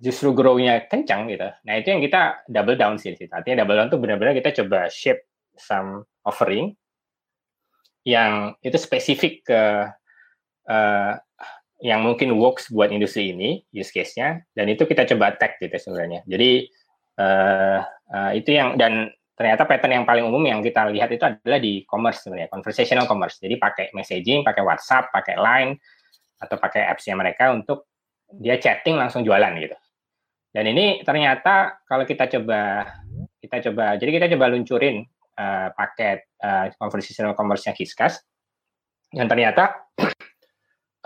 justru grow-nya kencang gitu. Nah itu yang kita double down sih. Artinya double down tuh benar-benar kita coba shape some offering yang itu spesifik ke uh, yang mungkin works buat industri ini use case-nya dan itu kita coba tag gitu sebenarnya. Jadi uh, uh, itu yang dan ternyata pattern yang paling umum yang kita lihat itu adalah di commerce sebenarnya conversational commerce jadi pakai messaging pakai WhatsApp pakai Line atau pakai apps-nya mereka untuk dia chatting langsung jualan gitu dan ini ternyata kalau kita coba kita coba jadi kita coba luncurin uh, paket uh, conversational commerce-nya Kiskas dan ternyata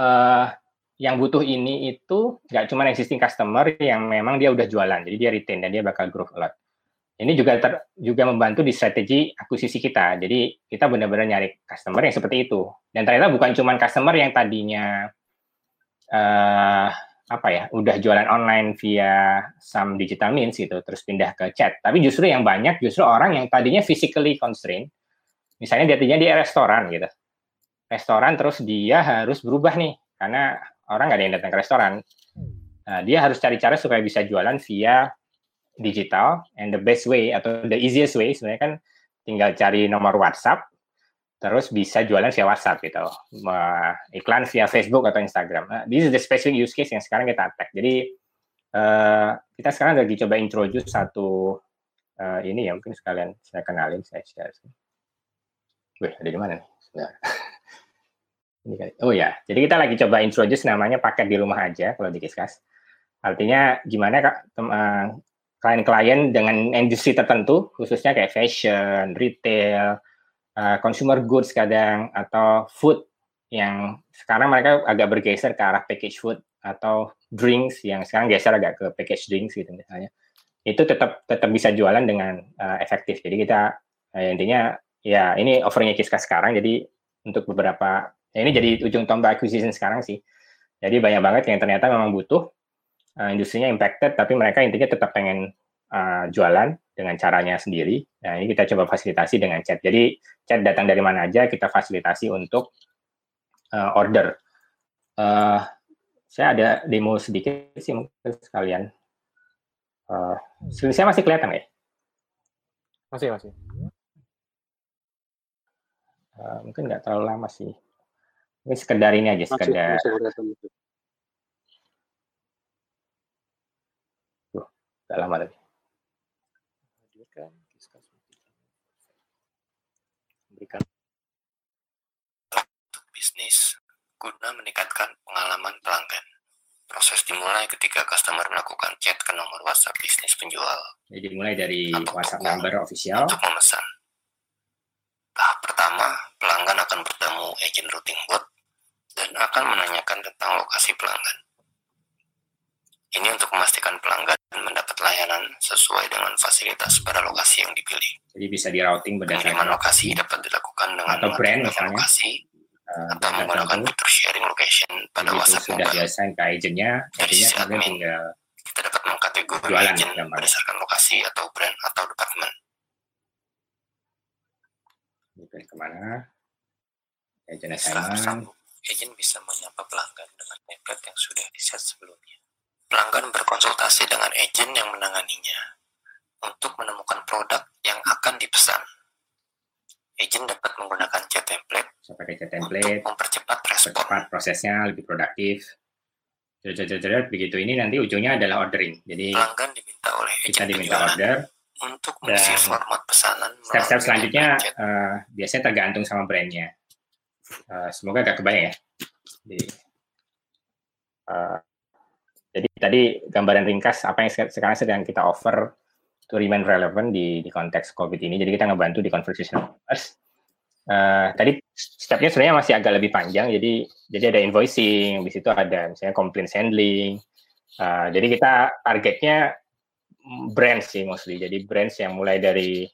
uh, [CLEARS THROAT] yang butuh ini itu nggak cuma existing customer yang memang dia udah jualan, jadi dia retain dan dia bakal grow a lot. Ini juga ter, juga membantu di strategi akuisisi kita. Jadi kita benar-benar nyari customer yang seperti itu. Dan ternyata bukan cuma customer yang tadinya uh, apa ya, udah jualan online via some digital means gitu, terus pindah ke chat. Tapi justru yang banyak justru orang yang tadinya physically constrained. Misalnya dia tadinya di restoran gitu. Restoran terus dia harus berubah nih karena orang nggak ada yang datang ke restoran. Nah, dia harus cari cara supaya bisa jualan via digital and the best way atau the easiest way sebenarnya kan tinggal cari nomor WhatsApp terus bisa jualan via WhatsApp gitu. Iklan via Facebook atau Instagram. Nah, this is the specific use case yang sekarang kita attack. Jadi uh, kita sekarang lagi coba introduce satu uh, ini ya mungkin sekalian saya kenalin saya share Wih, ada di mana nih? [LAUGHS] Oh ya, jadi kita lagi coba introduce namanya paket di rumah aja kalau di Kiskas. Artinya gimana kak eh, klien-klien dengan industri tertentu, khususnya kayak fashion, retail, uh, consumer goods kadang atau food yang sekarang mereka agak bergeser ke arah package food atau drinks yang sekarang geser agak ke package drinks gitu misalnya. Itu tetap tetap bisa jualan dengan uh, efektif. Jadi kita uh, intinya ya ini offeringnya Kiskas sekarang. Jadi untuk beberapa Ya, ini jadi ujung tombak acquisition sekarang sih. Jadi banyak banget yang ternyata memang butuh uh, industrinya impacted, tapi mereka intinya tetap pengen uh, jualan dengan caranya sendiri. Nah ini kita coba fasilitasi dengan chat. Jadi chat datang dari mana aja kita fasilitasi untuk uh, order. Uh, saya ada demo sedikit sih mungkin sekalian. Uh, saya masih kelihatan ya? Masih masih. Uh, mungkin nggak terlalu lama sih. Ini sekedar ini aja, sekedar. Masih, Tuh, gak lama tadi. Bisnis guna meningkatkan pengalaman pelanggan. Proses dimulai ketika customer melakukan chat ke nomor WhatsApp bisnis penjual. Jadi mulai dari WhatsApp number official untuk memesan. Tahap pertama, pelanggan akan bertemu agent routing bot dan akan menanyakan tentang lokasi pelanggan. untuk memastikan pelanggan mendapat layanan sesuai dengan fasilitas pada lokasi yang dipilih. Jadi bisa di routing berdasarkan lokasi dapat dilakukan dengan Atau brand misalnya. lokasi atau menggunakan fitur sharing location pada WhatsApp sudah mobile. diassign ke agentnya, agentnya kemudian tinggal Kita dapat mengkategori Jualan, agent gampang. berdasarkan lokasi atau brand atau departemen. dipilih ke mana, agent assignment, tersambung, agent bisa menyapa pelanggan dengan template yang sudah di-set sebelumnya. Pelanggan berkonsultasi dengan agent yang menanganinya untuk menemukan produk yang akan dipesan. Agent dapat menggunakan chat template saya pakai chat untuk template, mempercepat respon. prosesnya, lebih produktif. Jerat-jerat begitu ini nanti ujungnya adalah ordering. Jadi Pelanggan diminta oleh agent kita diminta order. untuk mengisi format pesanan Step-step selanjutnya eh, biasanya tergantung sama brandnya. Eh, semoga agak kebayang ya. Jadi, eh, jadi tadi gambaran ringkas apa yang sek- sekarang sedang kita offer to remain relevant di, di konteks COVID ini. Jadi kita ngebantu di conversational commerce. Eh, tadi stepnya sebenarnya masih agak lebih panjang. Jadi jadi ada invoicing, di situ ada misalnya complaint handling. Eh, jadi kita targetnya brands sih mostly. Jadi brands yang mulai dari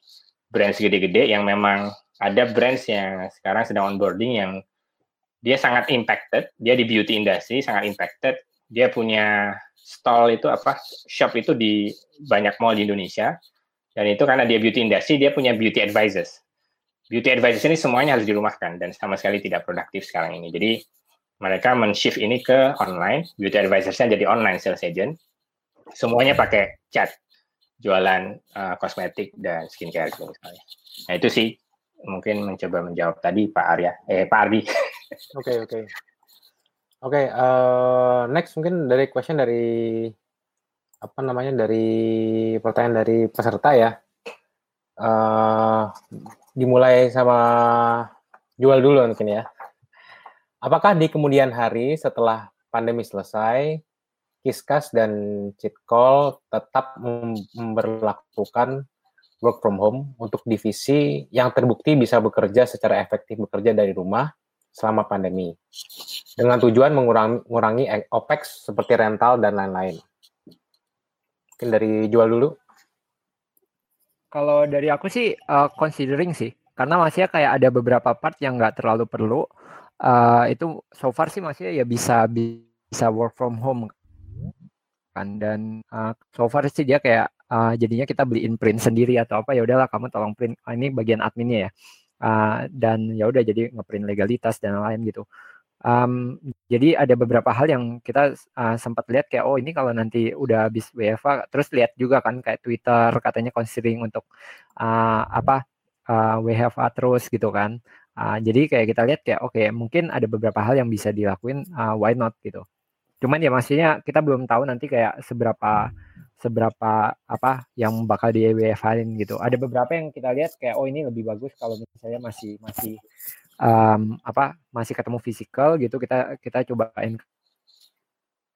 brands gede-gede yang memang ada brands yang sekarang sedang onboarding yang dia sangat impacted, dia di beauty industry sangat impacted, dia punya stall itu apa shop itu di banyak mall di Indonesia dan itu karena dia beauty industry dia punya beauty advisors. Beauty advisors ini semuanya harus dirumahkan dan sama sekali tidak produktif sekarang ini. Jadi mereka men-shift ini ke online, beauty advisorsnya jadi online sales agent. Semuanya pakai chat jualan uh, kosmetik dan skincare gitu misalnya. Nah itu sih mungkin mencoba menjawab tadi Pak Arya, eh Pak Ardi. Oke, oke. Oke, eh, next mungkin dari question dari apa namanya dari pertanyaan dari peserta ya. Eh, dimulai sama jual dulu mungkin ya. Apakah di kemudian hari setelah pandemi selesai, Kiskas dan Call tetap mem- memberlakukan work from home untuk divisi yang terbukti bisa bekerja secara efektif bekerja dari rumah selama pandemi dengan tujuan mengurangi, mengurangi OPEX seperti rental dan lain-lain. Mungkin dari jual dulu. Kalau dari aku sih uh, considering sih, karena masih kayak ada beberapa part yang nggak terlalu perlu. Uh, itu so far sih masih ya bisa bisa work from home kan dan uh, so far sih dia kayak uh, jadinya kita beliin print sendiri atau apa ya udahlah kamu tolong print ah, ini bagian adminnya ya uh, dan ya udah jadi ngeprint legalitas dan lain gitu. Um, jadi ada beberapa hal yang kita uh, sempat lihat kayak oh ini kalau nanti udah habis WFA terus lihat juga kan kayak Twitter katanya considering untuk uh, apa uh, WFA terus gitu kan. Uh, jadi kayak kita lihat kayak oke okay, mungkin ada beberapa hal yang bisa dilakuin uh, why not gitu. Cuman ya maksudnya kita belum tahu nanti kayak seberapa seberapa apa yang bakal di WFH-in gitu. Ada beberapa yang kita lihat kayak oh ini lebih bagus kalau misalnya masih masih um, apa masih ketemu fisikal gitu kita kita cobain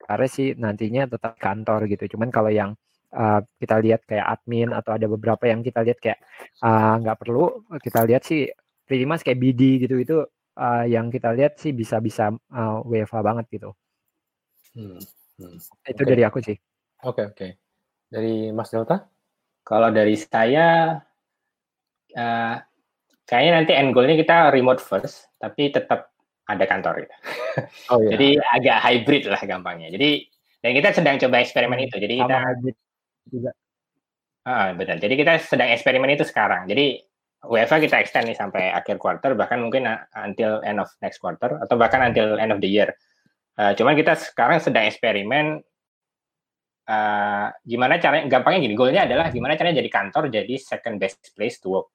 karena sih nantinya tetap kantor gitu. Cuman kalau yang uh, kita lihat kayak admin atau ada beberapa yang kita lihat kayak nggak uh, perlu kita lihat sih pretty much kayak BD gitu itu uh, yang kita lihat sih bisa bisa uh, WFH banget gitu. Hmm. Hmm. Itu okay. dari aku sih. Oke okay, oke. Okay. Dari Mas Delta? Kalau dari saya, uh, kayaknya nanti end goal-nya kita remote first, tapi tetap ada kantor gitu. [LAUGHS] Oh, iya. Jadi agak hybrid lah gampangnya. Jadi dan kita sedang coba eksperimen itu. Jadi kita hybrid juga. Ah, betul. Jadi kita sedang eksperimen itu sekarang. Jadi WFA kita extend nih sampai akhir quarter, bahkan mungkin until end of next quarter, atau bahkan until end of the year. Uh, cuman kita sekarang sedang eksperimen uh, gimana caranya gampangnya gini goalnya adalah gimana caranya jadi kantor jadi second best place to work.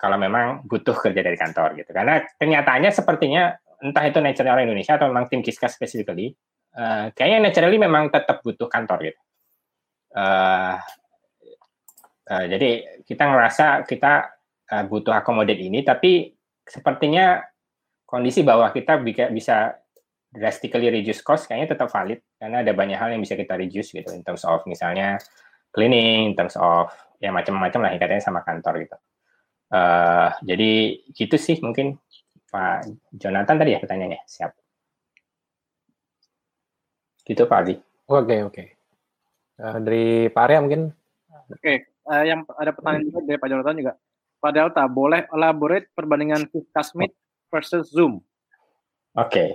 Kalau memang butuh kerja dari kantor gitu. Karena kenyataannya sepertinya entah itu nature orang Indonesia atau memang tim Kiska specifically uh, kayaknya naturally memang tetap butuh kantor gitu. Uh, uh, jadi kita ngerasa kita uh, butuh akomodir ini tapi sepertinya kondisi bahwa kita bisa drastically reduce cost kayaknya tetap valid karena ada banyak hal yang bisa kita reduce gitu in terms of misalnya cleaning, in terms of ya macam-macam lah katanya sama kantor gitu. Uh, jadi gitu sih mungkin Pak Jonathan tadi ya pertanyaannya siap. Gitu Pak Adi. Oke okay, oke. Okay. Uh, dari Pak Arya mungkin. Oke, okay. uh, yang ada pertanyaan juga dari Pak Jonathan juga. Pak Delta, boleh elaborate perbandingan Kiskas Meet versus Zoom? Oke, okay.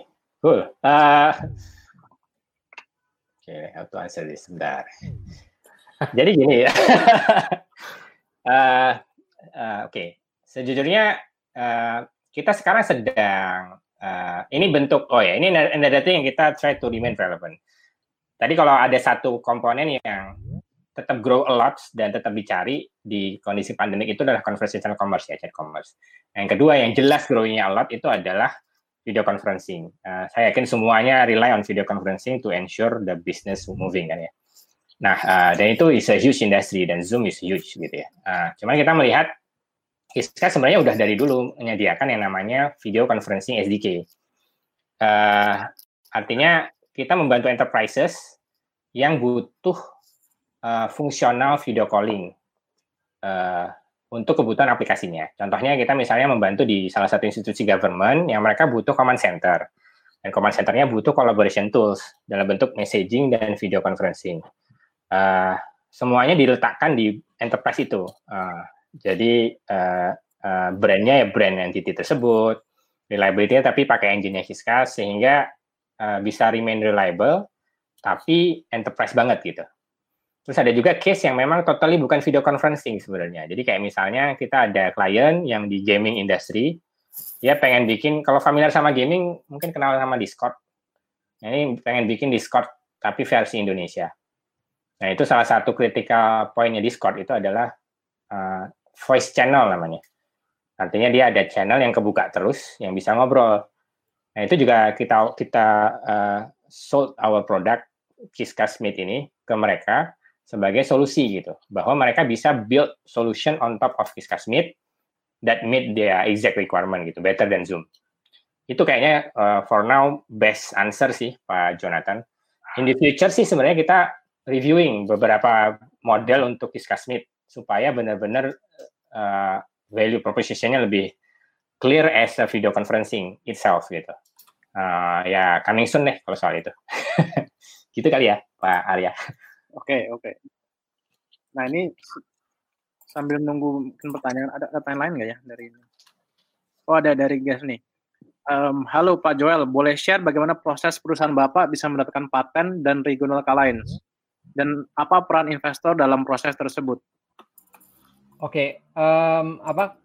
Cool. Uh, Oke, okay, how to answer this sebentar. Jadi gini ya. uh, [LAUGHS] uh, Oke, okay. sejujurnya uh, kita sekarang sedang uh, ini bentuk oh ya ini data yang kita try to remain relevant. Tadi kalau ada satu komponen yang tetap grow a lot dan tetap dicari di kondisi pandemik itu adalah conversational commerce ya, chat commerce. Yang kedua yang jelas growing-nya a lot itu adalah video conferencing. Uh, saya yakin semuanya rely on video conferencing to ensure the business moving kan ya. Nah, uh, dan itu is a huge industry dan Zoom is huge gitu ya. Uh, cuman kita melihat Kiska sebenarnya udah dari dulu menyediakan yang namanya video conferencing SDK. Uh, artinya kita membantu enterprises yang butuh uh, fungsional video calling uh, untuk kebutuhan aplikasinya. Contohnya kita misalnya membantu di salah satu institusi government yang mereka butuh command center. Dan command centernya butuh collaboration tools dalam bentuk messaging dan video conferencing. Uh, semuanya diletakkan di enterprise itu. Uh, jadi uh, uh, brandnya ya brand entity tersebut, reliability-nya tapi pakai engine-nya sehingga uh, bisa remain reliable tapi enterprise banget gitu. Terus ada juga case yang memang totally bukan video conferencing sebenarnya. Jadi kayak misalnya kita ada klien yang di gaming industry, dia pengen bikin, kalau familiar sama gaming, mungkin kenal sama Discord. Nah, ini pengen bikin Discord, tapi versi Indonesia. Nah, itu salah satu critical pointnya Discord itu adalah uh, voice channel namanya. Artinya dia ada channel yang kebuka terus, yang bisa ngobrol. Nah itu juga kita kita uh, sold our product Kiskas Meet ini ke mereka sebagai solusi gitu, bahwa mereka bisa build solution on top of Kiskas Meet that meet their exact requirement gitu, better than Zoom. Itu kayaknya uh, for now best answer sih Pak Jonathan. In the future sih sebenarnya kita reviewing beberapa model untuk Kiskas Meet supaya benar-benar uh, value propositionnya lebih clear as a video conferencing itself gitu. Uh, ya coming soon deh kalau soal itu. [LAUGHS] gitu kali ya Pak Arya. Oke okay, oke. Okay. Nah ini sambil nunggu pertanyaan ada pertanyaan lain nggak ya dari ini? Oh ada dari guys nih. Um, halo Pak Joel, boleh share bagaimana proses perusahaan Bapak bisa mendapatkan paten dan regional alliance? Dan apa peran investor dalam proses tersebut? Oke, um, apa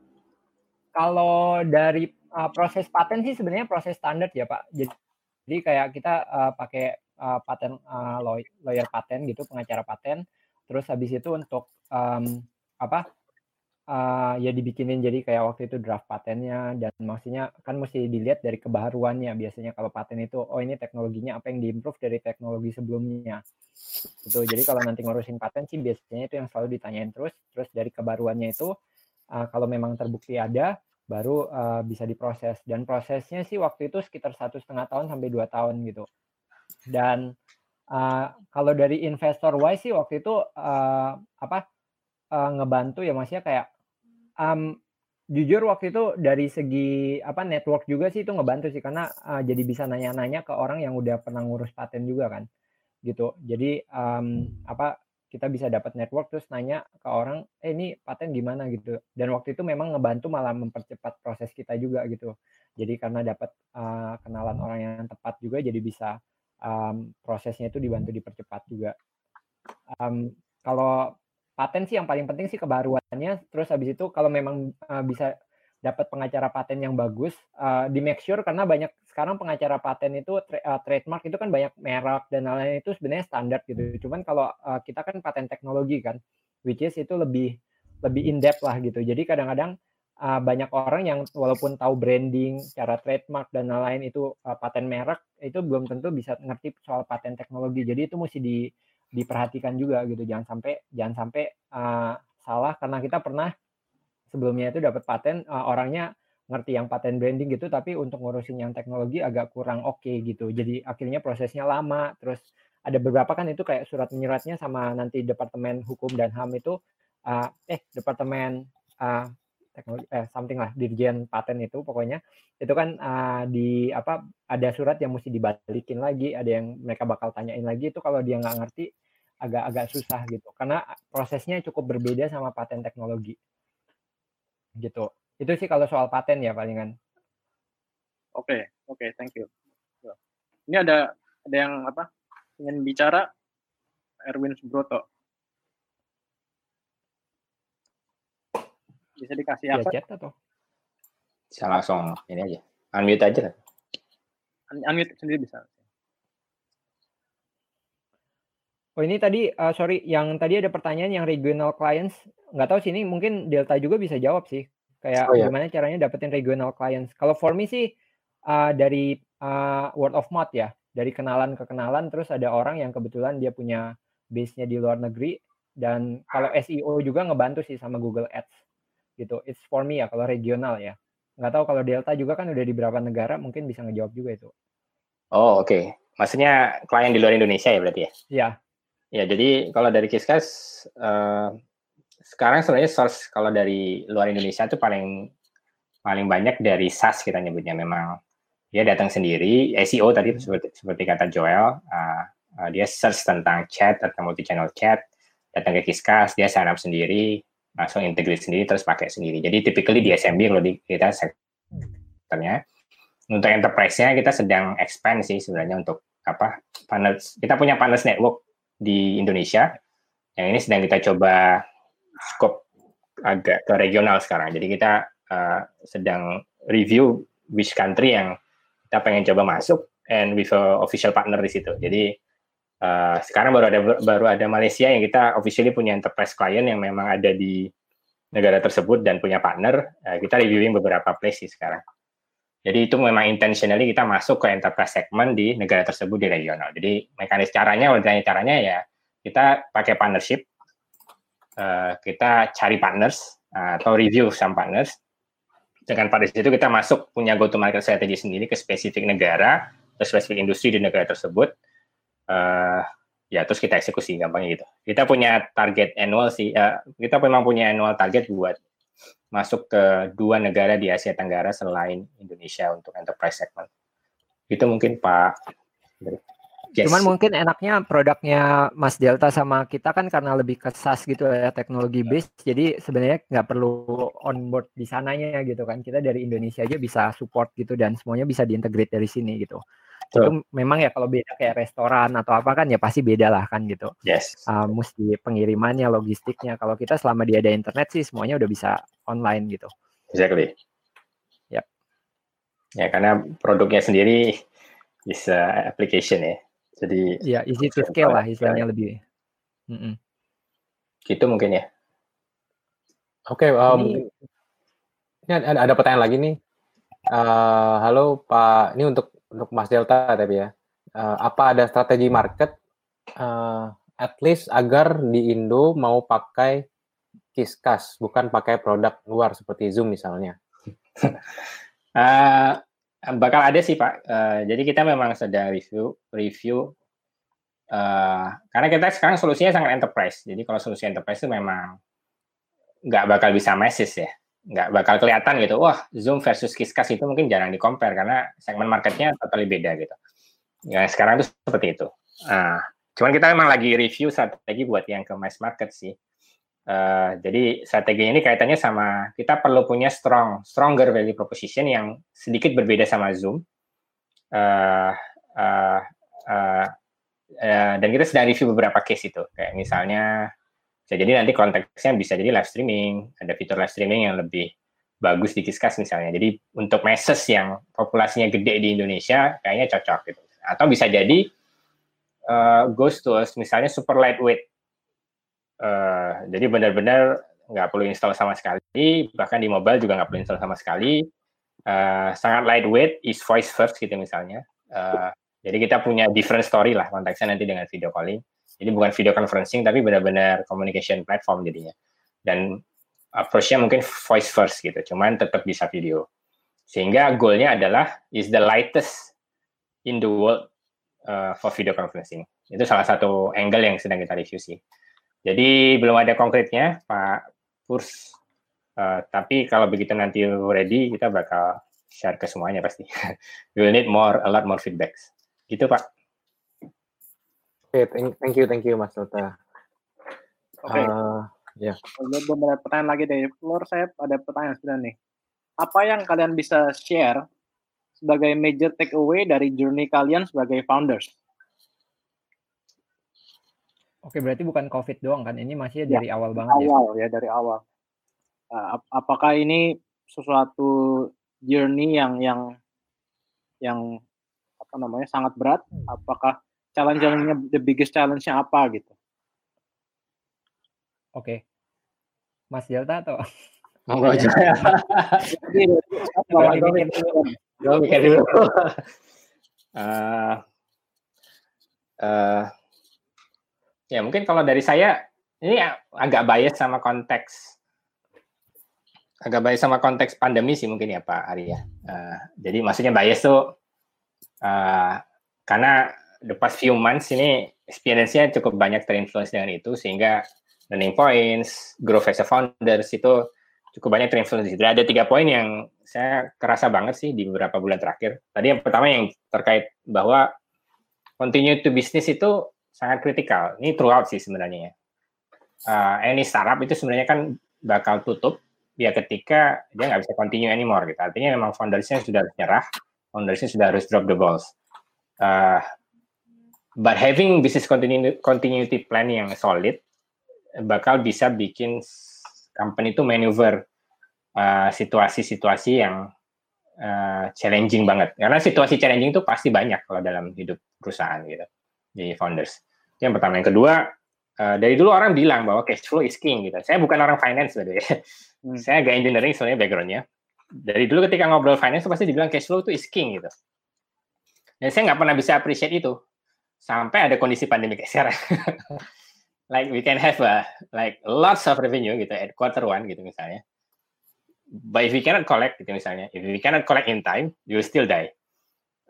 kalau dari uh, proses paten sih sebenarnya proses standar ya Pak. Jadi, jadi kayak kita uh, pakai uh, paten uh, lawyer paten gitu, pengacara paten. Terus habis itu untuk um, apa uh, ya dibikinin jadi kayak waktu itu draft patennya. Dan maksudnya kan mesti dilihat dari kebaharuannya biasanya kalau paten itu oh ini teknologinya apa yang diimprove dari teknologi sebelumnya. Itu jadi kalau nanti ngurusin paten sih biasanya itu yang selalu ditanyain terus. Terus dari kebaruannya itu uh, kalau memang terbukti ada baru uh, bisa diproses. Dan prosesnya sih waktu itu sekitar satu setengah tahun sampai dua tahun gitu dan uh, kalau dari investor wise sih waktu itu uh, apa uh, ngebantu ya maksudnya kayak um, jujur waktu itu dari segi apa network juga sih itu ngebantu sih. Karena uh, jadi bisa nanya-nanya ke orang yang udah pernah ngurus paten juga kan gitu. Jadi um, apa kita bisa dapat network terus nanya ke orang eh ini paten gimana? gitu. Dan waktu itu memang ngebantu malah mempercepat proses kita juga gitu. Jadi karena dapat uh, kenalan orang yang tepat juga jadi bisa um, prosesnya itu dibantu dipercepat juga um, kalau paten sih yang paling penting sih kebaruannya. Terus habis itu kalau memang uh, bisa dapat pengacara paten yang bagus, uh, di make sure karena banyak sekarang pengacara paten itu tra uh, trademark itu kan banyak merek dan lain-lain itu sebenarnya standar gitu. Cuman kalau uh, kita kan paten teknologi kan, which is itu lebih lebih in depth lah gitu. Jadi kadang-kadang uh, banyak orang yang walaupun tahu branding, cara trademark dan lain-lain itu uh, paten merek itu belum tentu bisa ngerti soal paten teknologi. Jadi itu mesti di diperhatikan juga gitu jangan sampai jangan sampai uh, salah karena kita pernah sebelumnya itu dapat paten uh, orangnya ngerti yang paten branding gitu tapi untuk ngurusin yang teknologi agak kurang oke okay, gitu jadi akhirnya prosesnya lama terus ada beberapa kan itu kayak surat menyuratnya sama nanti departemen hukum dan ham itu uh, eh departemen uh, teknologi eh something lah dirjen paten itu pokoknya. Itu kan uh, di apa ada surat yang mesti dibalikin lagi ada yang mereka bakal tanyain lagi itu kalau dia nggak ngerti agak-agak susah gitu. Karena prosesnya cukup berbeda sama paten teknologi. Gitu. Itu sih kalau soal paten ya palingan. Oke okay, oke okay, thank you. Ini ada ada yang apa ingin bicara? Erwin Subroto bisa dikasih ya, apa? chat atau? Bisa langsung ini aja. Unmute aja kan unmute sendiri bisa. Oh ini tadi uh, sorry yang tadi ada pertanyaan yang regional clients. Nggak tahu sih ini mungkin Delta juga bisa jawab sih. Kayak oh, ya. gimana caranya dapetin regional clients. Kalau for me sih uh, dari uh, word of mouth ya. Dari kenalan ke kenalan terus ada orang yang kebetulan dia punya base-nya di luar negeri. Dan kalau SEO juga ngebantu sih sama Google Ads gitu. It's for me ya kalau regional ya. Nggak tahu kalau Delta juga kan udah di beberapa negara mungkin bisa ngejawab juga itu. Oh oke. Okay. Maksudnya klien di luar Indonesia ya berarti ya? Iya. Ya, jadi kalau dari Kiskas uh, sekarang sebenarnya source kalau dari luar Indonesia itu paling paling banyak dari SaaS kita nyebutnya memang dia datang sendiri SEO tadi seperti seperti kata Joel uh, uh, dia search tentang chat atau multi channel chat datang ke Kiskas dia sign up sendiri langsung integrate sendiri terus pakai sendiri jadi typically di SMB kalau di kita sektornya untuk enterprise-nya kita sedang expand sih sebenarnya untuk apa partners kita punya partners network di Indonesia. Yang ini sedang kita coba scope agak ke regional sekarang. Jadi kita uh, sedang review which country yang kita pengen coba masuk and with official partner di situ. Jadi uh, sekarang baru ada baru ada Malaysia yang kita officially punya enterprise client yang memang ada di negara tersebut dan punya partner. Uh, kita reviewing beberapa place sih sekarang. Jadi itu memang intentionally kita masuk ke enterprise segment di negara tersebut di regional. Jadi mekanis caranya, ditanya caranya ya kita pakai partnership, uh, kita cari partners uh, atau review some partners. Dengan partners itu kita masuk punya go to market strategy sendiri ke spesifik negara, ke spesifik industri di negara tersebut. Uh, ya terus kita eksekusi gampangnya gitu. Kita punya target annual sih, uh, kita memang punya annual target buat masuk ke dua negara di Asia Tenggara selain Indonesia untuk enterprise segment. Itu mungkin Pak. Yes. Cuman mungkin enaknya produknya Mas Delta sama kita kan karena lebih ke SaaS gitu ya teknologi base, jadi sebenarnya nggak perlu onboard di sananya gitu kan. Kita dari Indonesia aja bisa support gitu dan semuanya bisa diintegrate dari sini gitu so, itu memang ya kalau beda kayak restoran atau apa kan ya pasti beda lah kan gitu. Yes. Uh, mesti pengirimannya, logistiknya. Kalau kita selama dia ada internet sih semuanya udah bisa online gitu. Exactly. Yep. Ya karena produknya sendiri bisa application ya. Jadi ya easy to scale lah istilahnya lebih. Mm -mm. Gitu mungkin ya. Oke, okay, um, ini, ini ada, ada pertanyaan lagi nih. Uh, halo Pak, ini untuk untuk Mas Delta tapi ya, uh, apa ada strategi market uh, at least agar di Indo mau pakai Kiskas bukan pakai produk luar seperti Zoom misalnya? uh, [LAUGHS] bakal ada sih Pak. Uh, jadi kita memang sedang review review uh, karena kita sekarang solusinya sangat enterprise. Jadi kalau solusi enterprise itu memang nggak bakal bisa masses ya nggak bakal kelihatan gitu. Wah, Zoom versus Kiskas itu mungkin jarang di compare karena segmen marketnya totally beda gitu. Ya sekarang itu seperti itu. Nah, cuman kita memang lagi review strategi buat yang ke mass market sih. Uh, jadi strategi ini kaitannya sama kita perlu punya strong, stronger value proposition yang sedikit berbeda sama Zoom. Uh, uh, uh, uh, dan kita sedang review beberapa case itu, kayak misalnya bisa jadi nanti konteksnya bisa jadi live streaming, ada fitur live streaming yang lebih bagus di Kiskas misalnya. Jadi untuk masses yang populasinya gede di Indonesia kayaknya cocok gitu. Atau bisa jadi uh, goes to us misalnya super lightweight. Uh, jadi benar-benar nggak perlu install sama sekali, bahkan di mobile juga nggak perlu install sama sekali. Uh, sangat lightweight, is voice first gitu misalnya. Uh, jadi kita punya different story lah konteksnya nanti dengan video calling. Jadi bukan video conferencing tapi benar-benar communication platform jadinya. Dan approach-nya mungkin voice first gitu, cuman tetap bisa video. Sehingga goalnya adalah is the lightest in the world uh, for video conferencing. Itu salah satu angle yang sedang kita review sih. Jadi belum ada konkretnya Pak Purs, uh, tapi kalau begitu nanti ready kita bakal share ke semuanya pasti. [LAUGHS] We will need more, a lot more feedbacks. Gitu Pak. Oke, thank, thank you, thank you Mas Nota. Oke. Uh, ya. Yeah. Beberapa pertanyaan lagi dari floor saya ada pertanyaan sebenarnya nih. Apa yang kalian bisa share sebagai major takeaway dari journey kalian sebagai founders? Oke, berarti bukan COVID doang kan? Ini masih ya, dari awal banget awal, ya? Awal ya, dari awal. Uh, apakah ini sesuatu journey yang yang yang apa namanya sangat berat? Apakah challenge-nya the biggest challenge-nya apa gitu. Oke. Mas Delta atau Monggo aja. Gue mikir dulu. Uh, uh, ya mungkin kalau dari saya ini agak bias sama konteks agak bias sama konteks pandemi sih mungkin ya Pak Arya. Uh, jadi maksudnya bias tuh uh, karena the past few months ini experience-nya cukup banyak terinfluence dengan itu sehingga learning points, growth as a founders itu cukup banyak terinfluence di situ. Ada tiga poin yang saya kerasa banget sih di beberapa bulan terakhir. Tadi yang pertama yang terkait bahwa continue to business itu sangat kritikal. Ini throughout sih sebenarnya ya. Uh, any startup itu sebenarnya kan bakal tutup ya ketika dia nggak bisa continue anymore gitu. Artinya memang foundersnya sudah harus nyerah, foundersnya sudah harus drop the balls. Uh, but having business continuity, continuity plan yang solid bakal bisa bikin company itu maneuver uh, situasi-situasi uh, yang uh, challenging banget. Karena situasi challenging itu pasti banyak kalau dalam hidup perusahaan gitu di founders. Yang pertama, yang kedua, uh, dari dulu orang bilang bahwa cash flow is king gitu. Saya bukan orang finance sebenarnya. [LAUGHS] Hmm. Saya agak engineering sebenarnya backgroundnya. Dari dulu ketika ngobrol finance pasti dibilang cash flow itu is king gitu. Dan saya nggak pernah bisa appreciate itu sampai ada kondisi pandemi kayak sekarang. [LAUGHS] like we can have a, like lots of revenue gitu at quarter one gitu misalnya. But if we cannot collect gitu misalnya, if we cannot collect in time, you will still die.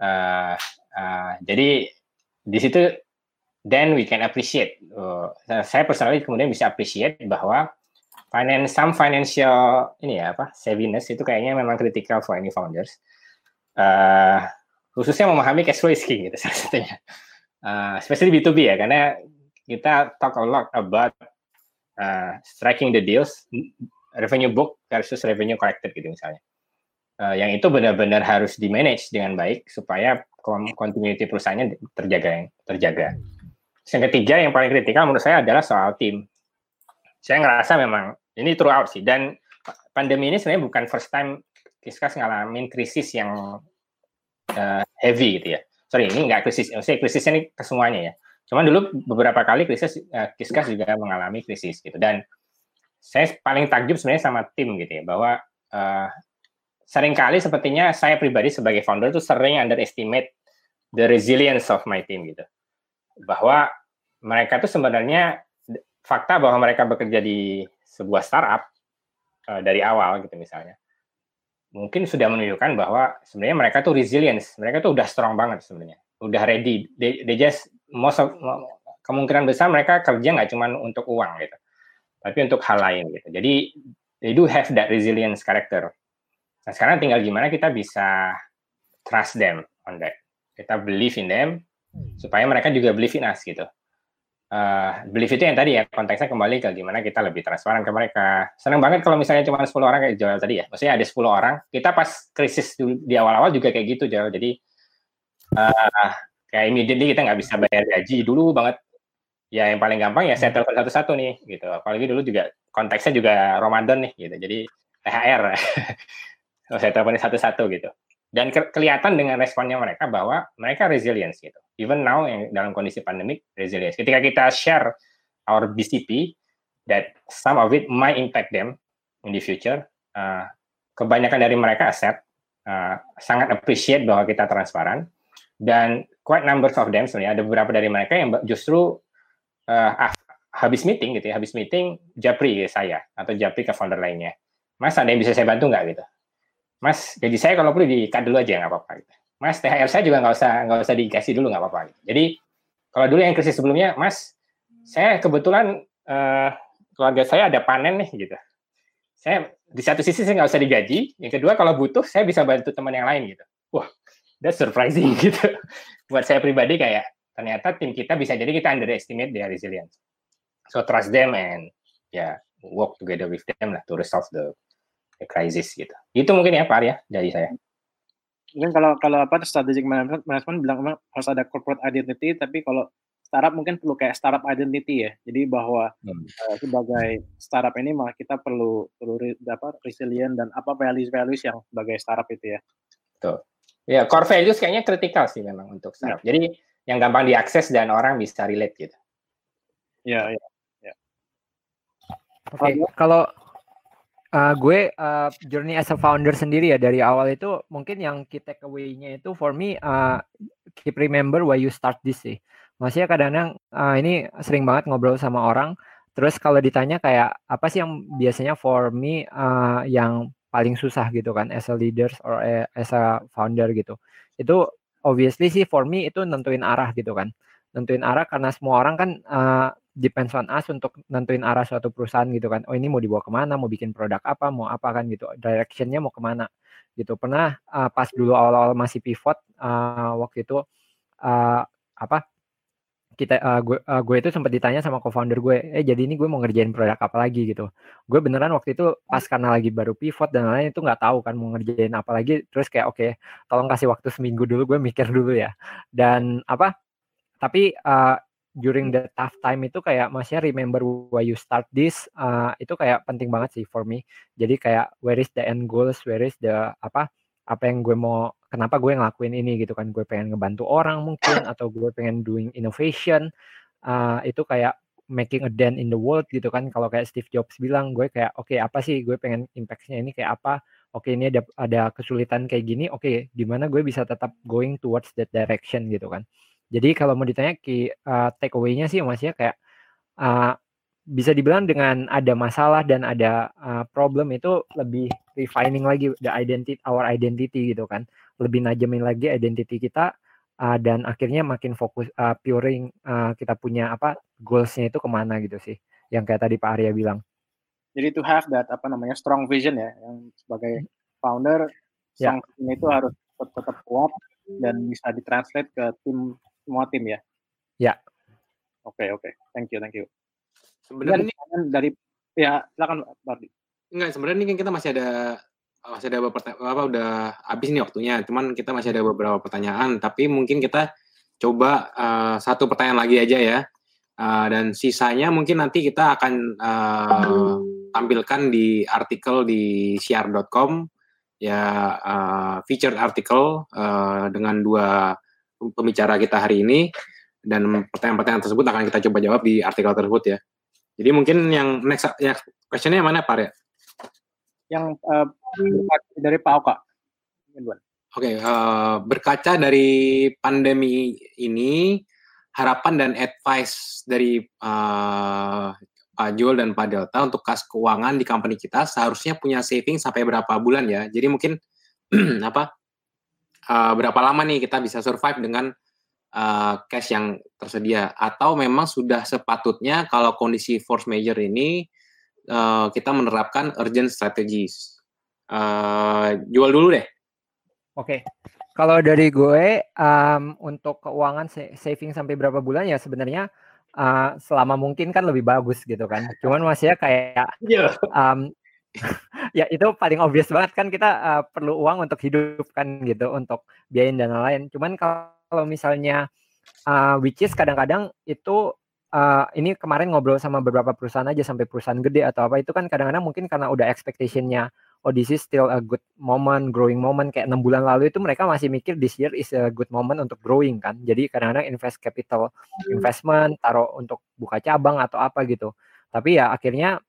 Uh, uh, jadi di situ then we can appreciate. Uh, saya personally kemudian bisa appreciate bahwa finance some financial ini ya apa savviness itu kayaknya memang critical for any founders. Uh, khususnya memahami cash flow is king gitu [LAUGHS] salah satunya uh, especially B2B ya karena kita talk a lot about uh, striking the deals revenue book versus revenue collected gitu misalnya. Uh, yang itu benar-benar harus di manage dengan baik supaya continuity perusahaannya terjaga terjaga. Yang ketiga yang paling kritikal menurut saya adalah soal tim. Saya ngerasa memang ini throughout sih dan pandemi ini sebenarnya bukan first time Kiskas ngalamin krisis yang uh, heavy gitu ya sorry ini nggak krisis, saya krisisnya ini ke semuanya ya. Cuman dulu beberapa kali krisis uh, Kiskas juga mengalami krisis gitu dan saya paling takjub sebenarnya sama tim gitu ya bahwa uh, sering kali sepertinya saya pribadi sebagai founder itu sering underestimate the resilience of my team gitu. Bahwa mereka itu sebenarnya fakta bahwa mereka bekerja di sebuah startup uh, dari awal gitu misalnya mungkin sudah menunjukkan bahwa sebenarnya mereka tuh resilience, mereka tuh udah strong banget sebenarnya, udah ready. They, they just most of, kemungkinan besar mereka kerja nggak cuma untuk uang gitu, tapi untuk hal lain gitu. Jadi they do have that resilience character. Nah sekarang tinggal gimana kita bisa trust them on that. Kita believe in them supaya mereka juga believe in us gitu uh, belief itu yang tadi ya konteksnya kembali ke gimana kita lebih transparan ke mereka. Senang banget kalau misalnya cuma 10 orang kayak Joel tadi ya. Maksudnya ada 10 orang. Kita pas krisis di awal-awal juga kayak gitu Joel. Jadi uh, kayak immediately kita nggak bisa bayar gaji dulu banget. Ya yang paling gampang ya telepon satu-satu nih gitu. Apalagi dulu juga konteksnya juga Ramadan nih gitu. Jadi THR. [LAUGHS] saya telepon satu-satu gitu dan ke kelihatan dengan responnya mereka bahwa mereka resilience gitu. Even now dalam kondisi pandemik resilience. Ketika kita share our BCP that some of it might impact them in the future, uh, kebanyakan dari mereka aset uh, sangat appreciate bahwa kita transparan dan quite numbers of them sebenarnya ada beberapa dari mereka yang justru uh, habis meeting gitu ya, habis meeting japri saya atau japri ke founder lainnya. Mas ada yang bisa saya bantu nggak gitu? Mas gaji saya kalau perlu di-cut dulu aja nggak apa-apa. Gitu. Mas THR saya juga nggak usah nggak usah dikasih dulu nggak apa-apa. Jadi kalau dulu yang krisis sebelumnya, Mas saya kebetulan uh, keluarga saya ada panen nih gitu. Saya di satu sisi saya nggak usah digaji, yang kedua kalau butuh saya bisa bantu teman yang lain gitu. Wah, that's surprising [LAUGHS] gitu. Buat saya pribadi kayak ternyata tim kita bisa jadi kita underestimate their resilience. So trust them and ya yeah, work together with them lah to resolve the, the crisis gitu. Itu mungkin ya Pak Arya dari saya. Mungkin kalau kalau apa strategic management, management bilang memang harus ada corporate identity, tapi kalau startup mungkin perlu kayak startup identity ya. Jadi bahwa hmm. uh, sebagai startup ini malah kita perlu perlu dapat resilient dan apa values values yang sebagai startup itu ya. Tuh. Ya, core values kayaknya kritikal sih memang untuk startup. Ya. Jadi yang gampang diakses dan orang bisa relate gitu. Ya, ya. ya. Oke, okay. kalau uh, gue uh, journey as a founder sendiri ya dari awal itu mungkin yang key takeaway-nya itu for me uh, keep remember why you start this sih. Maksudnya kadang-kadang uh, ini sering banget ngobrol sama orang. Terus kalau ditanya kayak apa sih yang biasanya for me uh, yang paling susah gitu kan as a leader or as a founder gitu. Itu obviously sih for me itu nentuin arah gitu kan. Nentuin arah karena semua orang kan uh, depends on us untuk nentuin arah suatu perusahaan gitu kan. Oh ini mau dibawa ke mana, mau bikin produk apa, mau apa kan gitu. Directionnya mau ke mana gitu. Pernah uh, pas dulu awal-awal masih pivot uh, waktu itu uh, apa kita uh, gue uh, gue itu sempat ditanya sama co-founder gue, eh jadi ini gue mau ngerjain produk apa lagi gitu. Gue beneran waktu itu pas karena lagi baru pivot dan lain itu nggak tahu kan mau ngerjain apa lagi. Terus kayak oke, okay, tolong kasih waktu seminggu dulu gue mikir dulu ya. Dan apa? Tapi uh, during the tough time itu kayak masih remember why you start this uh, itu kayak penting banget sih for me. Jadi kayak where is the end goals, where is the apa? apa yang gue mau kenapa gue ngelakuin ini gitu kan gue pengen ngebantu orang mungkin [COUGHS] atau gue pengen doing innovation uh, itu kayak making a dent in the world gitu kan kalau kayak Steve Jobs bilang gue kayak oke okay, apa sih gue pengen impactnya ini kayak apa oke okay, ini ada ada kesulitan kayak gini oke okay, gimana gue bisa tetap going towards that direction gitu kan jadi kalau mau ditanya ki uh, take away-nya sih mas ya kayak uh, bisa dibilang dengan ada masalah dan ada uh, problem itu lebih refining lagi the identity our identity gitu kan. Lebih najemin lagi identity kita uh, dan akhirnya makin fokus uh, puring uh, kita punya apa goalsnya itu ke mana gitu sih yang kayak tadi Pak Arya bilang. Jadi to have that apa namanya strong vision ya yang sebagai founder yeah. strong itu harus tetap kuat dan bisa ditranslate ke tim semua tim ya ya oke okay, oke okay. thank you thank you Sebenarnya ini dari ya silakan Bardi. Enggak, sebenarnya ini kan kita masih ada masih ada beberapa apa udah habis nih waktunya. Cuman kita masih ada beberapa pertanyaan, tapi mungkin kita coba uh, satu pertanyaan lagi aja ya. Uh, dan sisanya mungkin nanti kita akan uh, tampilkan di artikel di siar.com ya uh, featured artikel uh, dengan dua pembicara kita hari ini dan pertanyaan-pertanyaan tersebut akan kita coba jawab di artikel tersebut ya. Jadi mungkin yang next ya questionnya mana Pak ya? Yang uh, dari Pak Oka. Oke, okay, uh, eh, berkaca dari pandemi ini, harapan dan advice dari uh, Pak Joel dan Pak Delta untuk kas keuangan di company kita seharusnya punya saving sampai berapa bulan ya. Jadi mungkin [CLEARS THROAT] apa uh, berapa lama nih kita bisa survive dengan uh, cash yang tersedia atau memang sudah sepatutnya kalau kondisi force major ini uh, kita menerapkan urgent strategies. Uh, jual dulu deh. Oke. Okay. Kalau dari gue um, untuk keuangan saving sampai berapa bulan ya sebenarnya uh, selama mungkin kan lebih bagus gitu kan. Cuman masih ya kayak um, [LAUGHS] ya itu paling obvious banget kan kita uh, perlu uang untuk hidup kan gitu untuk biayain dan lain. Cuman kalau kalau misalnya uh, which is kadang-kadang itu uh, ini kemarin ngobrol sama beberapa perusahaan aja sampai perusahaan gede atau apa itu kan kadang-kadang mungkin karena udah expectationnya oh this is still a good moment growing moment kayak enam bulan lalu itu mereka masih mikir this year is a good moment untuk growing kan. Jadi kadang-kadang invest capital investment taruh untuk buka cabang atau apa gitu. Tapi ya akhirnya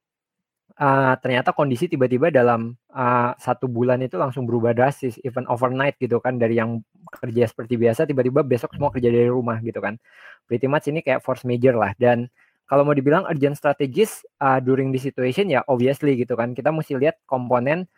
uh, ternyata kondisi tiba-tiba dalam uh, satu bulan itu langsung berubah drastis, even overnight gitu kan dari yang kerja seperti biasa tiba-tiba besok semua kerja dari rumah gitu kan. Pretty much ini kayak force major lah. Dan kalau mau dibilang urgent strategis uh, during the situation ya obviously gitu kan. Kita mesti lihat komponen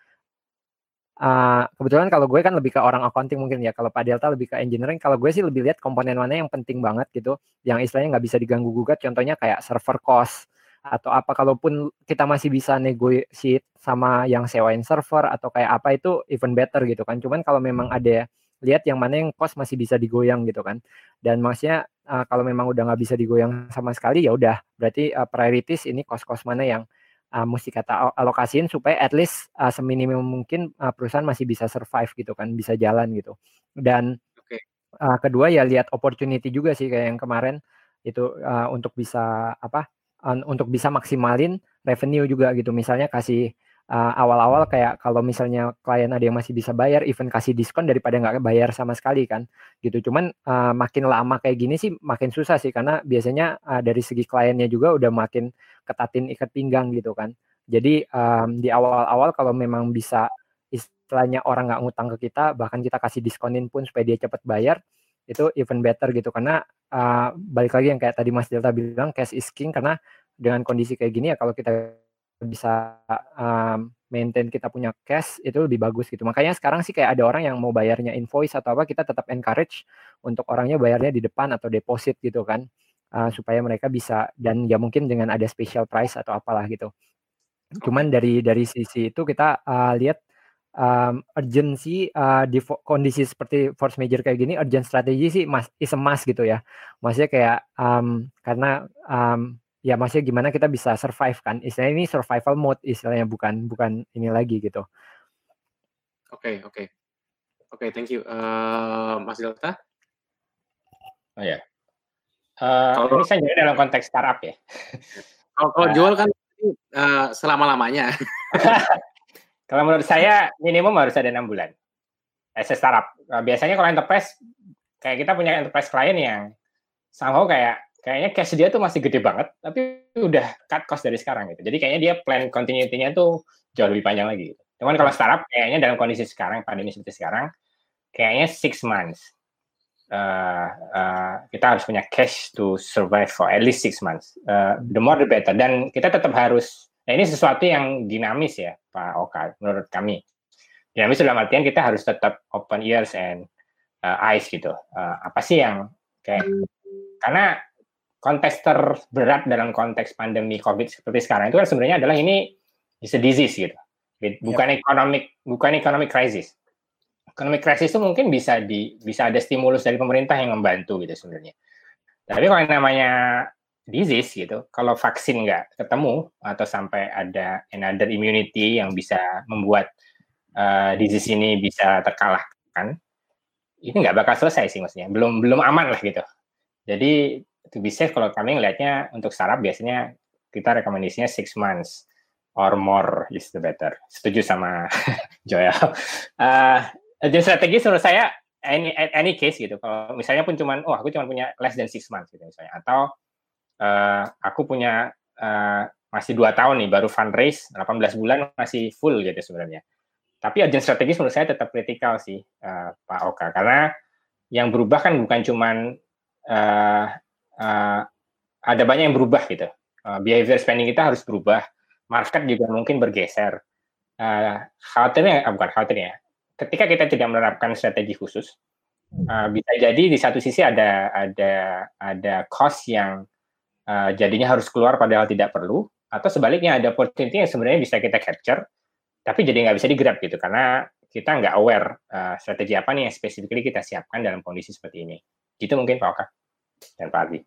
uh, kebetulan kalau gue kan lebih ke orang accounting mungkin ya. Kalau Pak Delta lebih ke engineering kalau gue sih lebih lihat komponen mana yang penting banget gitu. Yang istilahnya nggak bisa diganggu gugat. Contohnya kayak server cost atau apa kalaupun kita masih bisa negotiate sama yang sewain server atau kayak apa itu even better gitu kan. Cuman kalau memang ada lihat yang mana yang cost masih bisa digoyang gitu kan. Dan maksudnya uh, kalau memang udah nggak bisa digoyang sama sekali ya udah. Berarti uh, priorities ini kos-kos mana yang uh, mesti kata alokasiin supaya at least uh, seminimum mungkin uh, perusahaan masih bisa survive gitu kan bisa jalan gitu. Dan okay. uh, kedua ya lihat opportunity juga sih kayak yang kemarin itu uh, untuk bisa apa untuk bisa maksimalin revenue juga gitu misalnya kasih uh, awal-awal kayak kalau misalnya klien ada yang masih bisa bayar, even kasih diskon daripada nggak bayar sama sekali kan, gitu. Cuman uh, makin lama kayak gini sih makin susah sih karena biasanya uh, dari segi kliennya juga udah makin ketatin ikat pinggang gitu kan. Jadi um, di awal-awal kalau memang bisa istilahnya orang nggak ngutang ke kita, bahkan kita kasih diskonin pun supaya dia cepat bayar, itu even better gitu karena uh, balik lagi yang kayak tadi Mas Delta bilang cash is king karena dengan kondisi kayak gini ya kalau kita bisa um, maintain kita punya cash itu lebih bagus gitu. Makanya sekarang sih kayak ada orang yang mau bayarnya invoice atau apa kita tetap encourage untuk orangnya bayarnya di depan atau deposit gitu kan. Uh, supaya mereka bisa dan ya mungkin dengan ada special price atau apalah gitu. Cuman dari dari sisi itu kita uh, lihat um, urgency uh, di kondisi seperti force major kayak gini urgent strategi sih mas is a must gitu ya. Maksudnya kayak um, karena um, ya maksudnya gimana kita bisa survive kan. Istilahnya ini survival mode istilahnya bukan bukan ini lagi gitu. Oke okay, oke. Okay. oke okay, thank you. Uh, Mas Delta? Oh ya. Uh, kalau ini saya jadi dalam konteks startup ya. Kalau, kalau uh, jual kan uh, selama lamanya [LAUGHS] kalau menurut saya minimum harus ada enam bulan as a startup biasanya kalau enterprise kayak kita punya enterprise klien yang sama kayak kayaknya cash dia tuh masih gede banget, tapi udah cut cost dari sekarang gitu. Jadi kayaknya dia plan continuity-nya tuh jauh lebih panjang lagi. Gitu. Cuman kalau startup kayaknya dalam kondisi sekarang, pandemi seperti sekarang, kayaknya six months. Uh, uh, kita harus punya cash to survive for at least six months. Uh, the more the better. Dan kita tetap harus, nah ini sesuatu yang dinamis ya, Pak Oka, menurut kami. Dinamis dalam artian kita harus tetap open ears and uh, eyes gitu. Uh, apa sih yang kayak, karena konteks terberat dalam konteks pandemi COVID seperti sekarang itu kan sebenarnya adalah ini is a disease gitu. Bukan yeah. economic bukan economic crisis. Economic crisis itu mungkin bisa di bisa ada stimulus dari pemerintah yang membantu gitu sebenarnya. Tapi kalau yang namanya disease gitu, kalau vaksin nggak ketemu atau sampai ada another immunity yang bisa membuat uh, disease ini bisa terkalahkan, ini nggak bakal selesai sih maksudnya. Belum belum aman lah gitu. Jadi to be safe kalau kami ngelihatnya untuk startup biasanya kita rekomendasinya six months or more is the better. Setuju sama [LAUGHS] Joel. Uh, jadi strategi menurut saya any any case gitu. Kalau misalnya pun cuman oh aku cuma punya less than six months gitu misalnya atau uh, aku punya uh, masih dua tahun nih baru fundraise 18 bulan masih full gitu sebenarnya. Tapi urgent strategis menurut saya tetap kritikal sih uh, Pak Oka karena yang berubah kan bukan cuman uh, uh, ada banyak yang berubah gitu. Uh, behavior spending kita harus berubah. Market juga mungkin bergeser. Uh, khawatirnya, uh, bukan khawatirnya, ketika kita tidak menerapkan strategi khusus, uh, bisa jadi di satu sisi ada ada ada cost yang uh, jadinya harus keluar padahal tidak perlu, atau sebaliknya ada opportunity yang sebenarnya bisa kita capture, tapi jadi nggak bisa digrab gitu karena kita nggak aware uh, strategi apa nih yang spesifikly kita siapkan dalam kondisi seperti ini. Gitu mungkin Pak Oka dan Pak Ardi.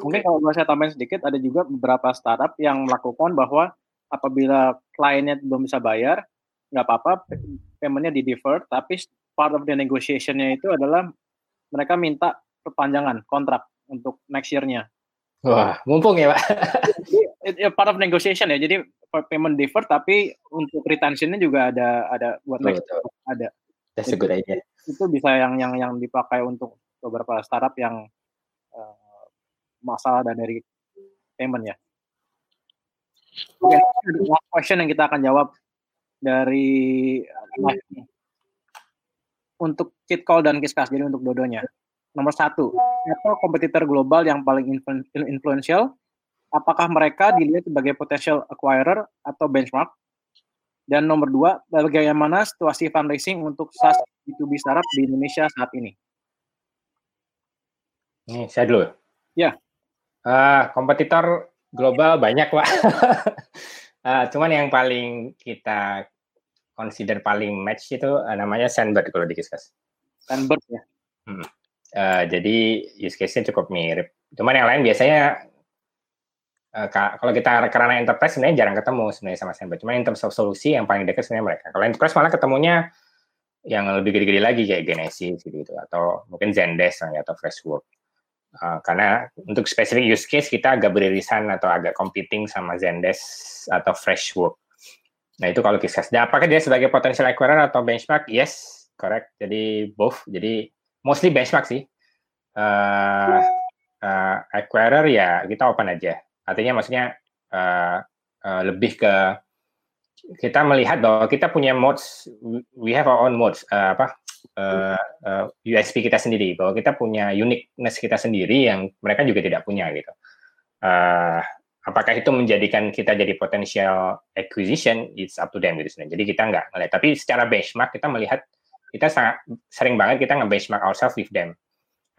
Mungkin kalau saya tambahin sedikit, ada juga beberapa startup yang melakukan bahwa apabila kliennya belum bisa bayar, nggak apa-apa, paymentnya di defer, tapi part of the negotiation-nya itu adalah mereka minta perpanjangan kontrak untuk next year-nya. Wah, mumpung ya Pak. [LAUGHS] Jadi, part of negotiation ya, jadi payment defer, tapi untuk retention-nya juga ada ada buat next ada. That's a good idea. Itu bisa yang yang yang dipakai untuk beberapa startup yang uh, masalah dan dari payment ya. Oke, last question yang kita akan jawab dari untuk cheat call dan kiskas jadi untuk dodonya. Nomor satu, apa kompetitor global yang paling influential? Apakah mereka dilihat sebagai potential acquirer atau benchmark? Dan nomor dua, bagaimana situasi fundraising untuk SaaS B2B startup di Indonesia saat ini? Ini saya dulu. Ya. Uh, kompetitor global banyak, Pak. uh, [LAUGHS] cuman yang paling kita consider paling match itu uh, namanya Sandbird kalau di Kiskas. Sandbird ya. Hmm. Uh, jadi use case-nya cukup mirip. Cuman yang lain biasanya uh, kalau kita karena enterprise sebenarnya jarang ketemu sebenarnya sama Sandbox. Cuma in terms of solusi yang paling dekat sebenarnya mereka. Kalau enterprise malah ketemunya yang lebih gede-gede lagi kayak Genesis gitu, gitu atau mungkin Zendesk atau Freshworks. Uh, karena untuk spesifik use case kita agak beririsan atau agak competing sama Zendesk atau Freshworks. Nah itu kalau kisah. Dan apakah dia sebagai potential acquirer atau benchmark? Yes, correct. Jadi both. Jadi mostly benchmark sih. Uh, uh, acquirer ya kita open aja. Artinya maksudnya uh, uh, lebih ke kita melihat bahwa kita punya modes, we have our own modes, uh, apa uh, uh, USP kita sendiri bahwa kita punya uniqueness kita sendiri yang mereka juga tidak punya gitu. Uh, apakah itu menjadikan kita jadi potential acquisition? It's up to them gitu. Jadi kita nggak ngelihat. Tapi secara benchmark kita melihat kita sangat sering banget kita nge-benchmark ourselves with them.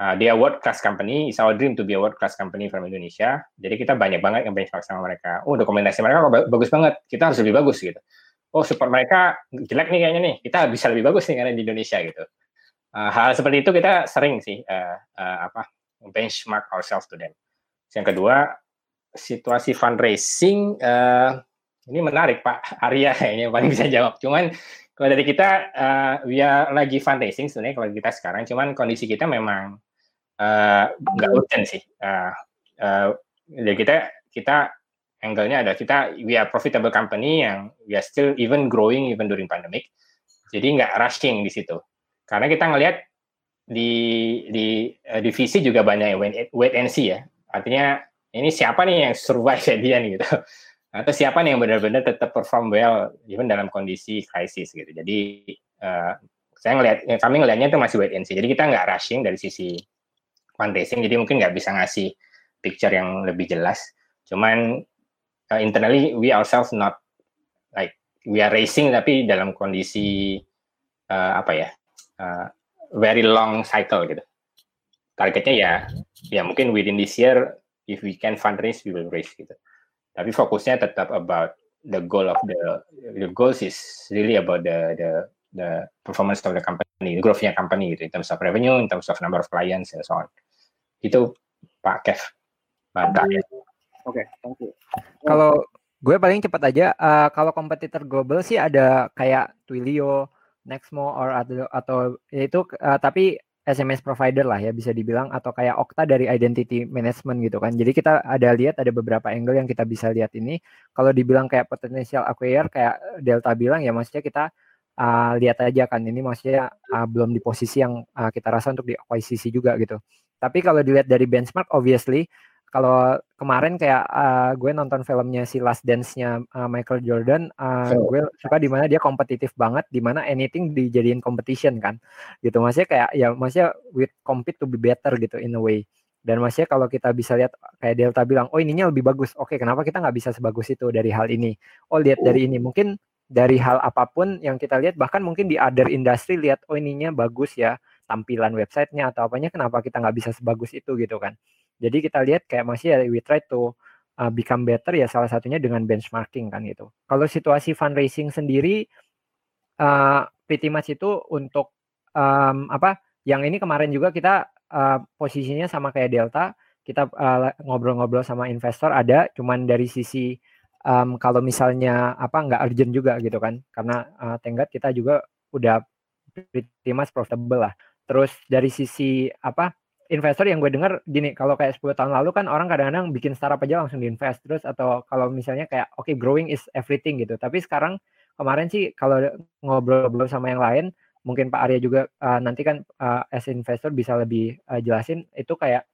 Uh, dia world class company, it's our dream to be a world class company from Indonesia. Jadi kita banyak banget yang benchmark sama mereka. Oh, dokumentasi mereka bagus banget. Kita harus lebih bagus gitu oh support mereka jelek nih kayaknya nih, kita bisa lebih bagus nih karena di Indonesia gitu. Uh, hal seperti itu kita sering sih uh, uh, apa benchmark ourselves to them. Yang kedua, situasi fundraising uh, ini menarik Pak Arya [LAUGHS] kayaknya paling bisa jawab. Cuman kalau dari kita, uh, we are lagi fundraising sebenarnya kalau kita sekarang. Cuman kondisi kita memang nggak uh, urgent sih. Uh, uh, kita kita angle-nya ada kita we are profitable company yang we are still even growing even during pandemic. Jadi nggak rushing di situ. Karena kita ngelihat di di uh, divisi juga banyak wait, wait and see ya. Artinya ini siapa nih yang survive ya dia nih gitu. Atau siapa nih yang benar-benar tetap perform well even dalam kondisi krisis gitu. Jadi uh, saya ngelihat ya, kami ngelihatnya itu masih wait and see. Jadi kita nggak rushing dari sisi fundraising. Jadi mungkin nggak bisa ngasih picture yang lebih jelas. Cuman uh, internally we ourselves not like we are racing tapi dalam kondisi uh, apa ya uh, very long cycle gitu targetnya ya ya mungkin within this year if we can fundraise we will raise gitu tapi fokusnya tetap about the goal of the the goals is really about the the the performance of the company, the growth-nya company gitu, in terms of revenue, in terms of number of clients, and so on. Itu Pak Kev. Mantap. Oke, okay, thank you. Kalau gue paling cepat aja, uh, kalau kompetitor global sih ada kayak Twilio, Nexmo, or atau, atau ya itu, uh, tapi SMS provider lah ya bisa dibilang atau kayak Okta dari identity management gitu kan. Jadi kita ada lihat ada beberapa angle yang kita bisa lihat ini. Kalau dibilang kayak potential acquire kayak Delta bilang ya maksudnya kita uh, lihat aja kan ini maksudnya uh, belum di posisi yang uh, kita rasa untuk di akuisisi juga gitu. Tapi kalau dilihat dari benchmark obviously kalau kemarin kayak uh, gue nonton filmnya si Last Dance-nya uh, Michael Jordan, uh, oh. gue suka di mana dia kompetitif banget, di mana anything dijadiin competition kan, gitu. Maksudnya kayak ya maksudnya with compete to be better gitu in a way. Dan maksudnya kalau kita bisa lihat kayak Delta bilang, oh ininya lebih bagus, oke kenapa kita nggak bisa sebagus itu dari hal ini? Oh lihat dari ini, mungkin dari hal apa pun yang kita lihat, bahkan mungkin di other industry lihat, oh ininya bagus ya tampilan websitenya atau apanya, kenapa kita nggak bisa sebagus itu gitu kan? Jadi kita lihat kayak masih ya we try to uh, become better ya salah satunya dengan benchmarking kan gitu. Kalau situasi fundraising sendiri uh, pretty much itu untuk um, apa? Yang ini kemarin juga kita uh, posisinya sama kayak Delta, kita uh, ngobrol-ngobrol sama investor ada, cuman dari sisi um, kalau misalnya apa nggak urgent juga gitu kan, karena uh, tenggat kita juga udah pretty much profitable lah. Terus dari sisi apa investor yang gue dengar gini, kalau kayak 10 tahun lalu kan orang kadang-kadang bikin startup aja langsung diinvest terus atau kalau misalnya kayak oke okay, growing is everything gitu. Tapi sekarang kemarin sih kalau ngobrol-ngobrol sama yang lain, mungkin Pak Arya juga uh, nanti kan uh, as investor bisa lebih uh, jelasin itu kayak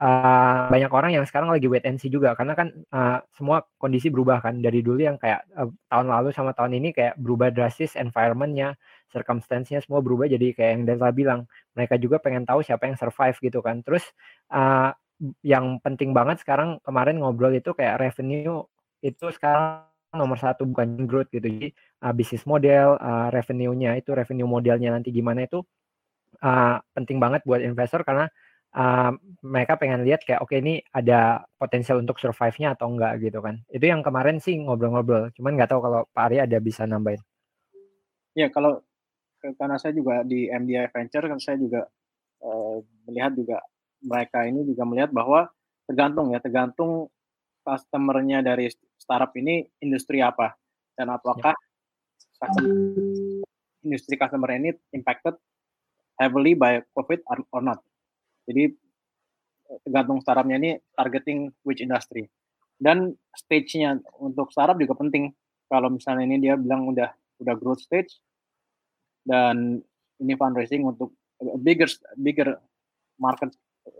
uh, banyak orang yang sekarang lagi wait and see juga. Karena kan uh, semua kondisi berubah kan. Dari dulu yang kayak uh, tahun lalu sama tahun ini kayak berubah drastis environmentnya circumstance-nya semua berubah jadi kayak yang Delta bilang. Mereka juga pengen tahu siapa yang survive gitu kan. Terus uh, yang penting banget sekarang kemarin ngobrol itu kayak revenue itu sekarang nomor satu bukan growth gitu. Jadi uh, bisnis model uh, revenue-nya itu revenue modelnya nanti gimana itu uh, penting banget buat investor karena uh, mereka pengen lihat kayak oke okay, ini ada potensial untuk survive-nya atau enggak gitu kan. Itu yang kemarin sih ngobrol-ngobrol. Cuman nggak tahu kalau Pak Arya ada bisa nambahin. Ya kalau karena saya juga di MDI Venture kan saya juga uh, melihat juga mereka ini juga melihat bahwa tergantung ya tergantung customernya dari startup ini industri apa dan apakah ya. industri customer ini impacted heavily by COVID or not. Jadi tergantung startupnya ini targeting which industry dan stage-nya untuk startup juga penting. Kalau misalnya ini dia bilang udah udah growth stage dan ini fundraising untuk bigger bigger market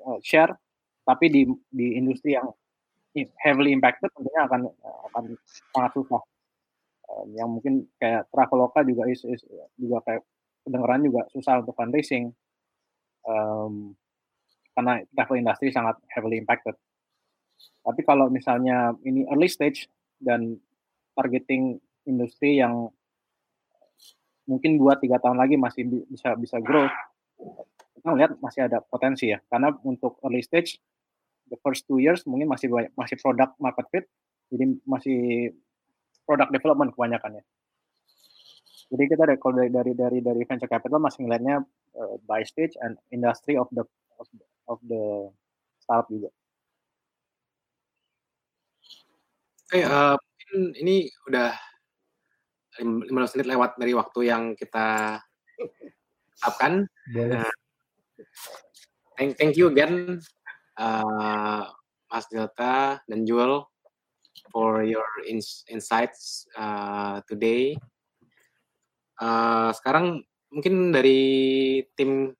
uh, share, tapi di di industri yang heavily impacted tentunya akan akan sangat susah. Um, yang mungkin kayak Traveloka juga is, is juga kayak kedengeran juga susah untuk fundraising um, karena travel industry sangat heavily impacted. Tapi kalau misalnya ini early stage dan targeting industri yang mungkin dua tiga tahun lagi masih bisa bisa grow, kita melihat masih ada potensi ya. Karena untuk early stage, the first two years mungkin masih banyak, masih product market fit, jadi masih product development kebanyakannya. Jadi kita dari dari dari dari, dari venture capital masih ngelihatnya uh, by stage and industry of the of the, of the startup juga. Oke, uh, mungkin ini udah 15 menit lewat dari waktu yang kita tetapkan. Uh, thank, thank you again, uh, Mas Delta dan Joel for your ins insights uh, today. Uh, sekarang mungkin dari tim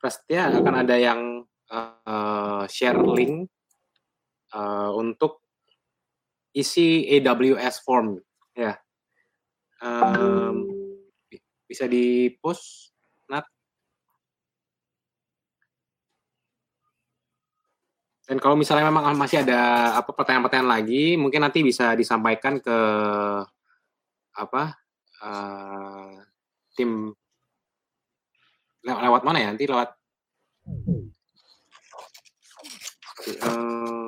Prasetya akan ada yang uh, share link uh, untuk isi AWS form ya. Um, bisa di post Nat. Dan kalau misalnya memang masih ada apa pertanyaan-pertanyaan lagi, mungkin nanti bisa disampaikan ke apa uh, tim lewat, lewat mana ya? Nanti lewat uh,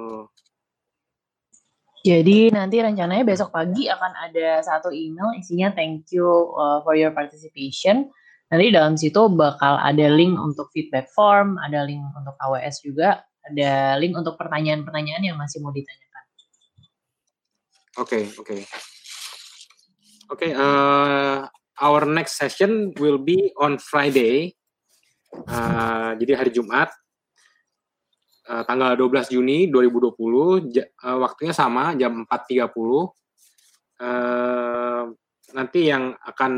jadi nanti rencananya besok pagi akan ada satu email isinya thank you uh, for your participation. Nanti dalam situ bakal ada link untuk feedback form, ada link untuk AWS juga, ada link untuk pertanyaan-pertanyaan yang masih mau ditanyakan. Oke, okay, oke. Okay. Oke, okay, uh, our next session will be on Friday. Uh, jadi hari Jumat uh, tanggal 12 Juni 2020 ja, uh, waktunya sama jam 4.30 uh, nanti yang akan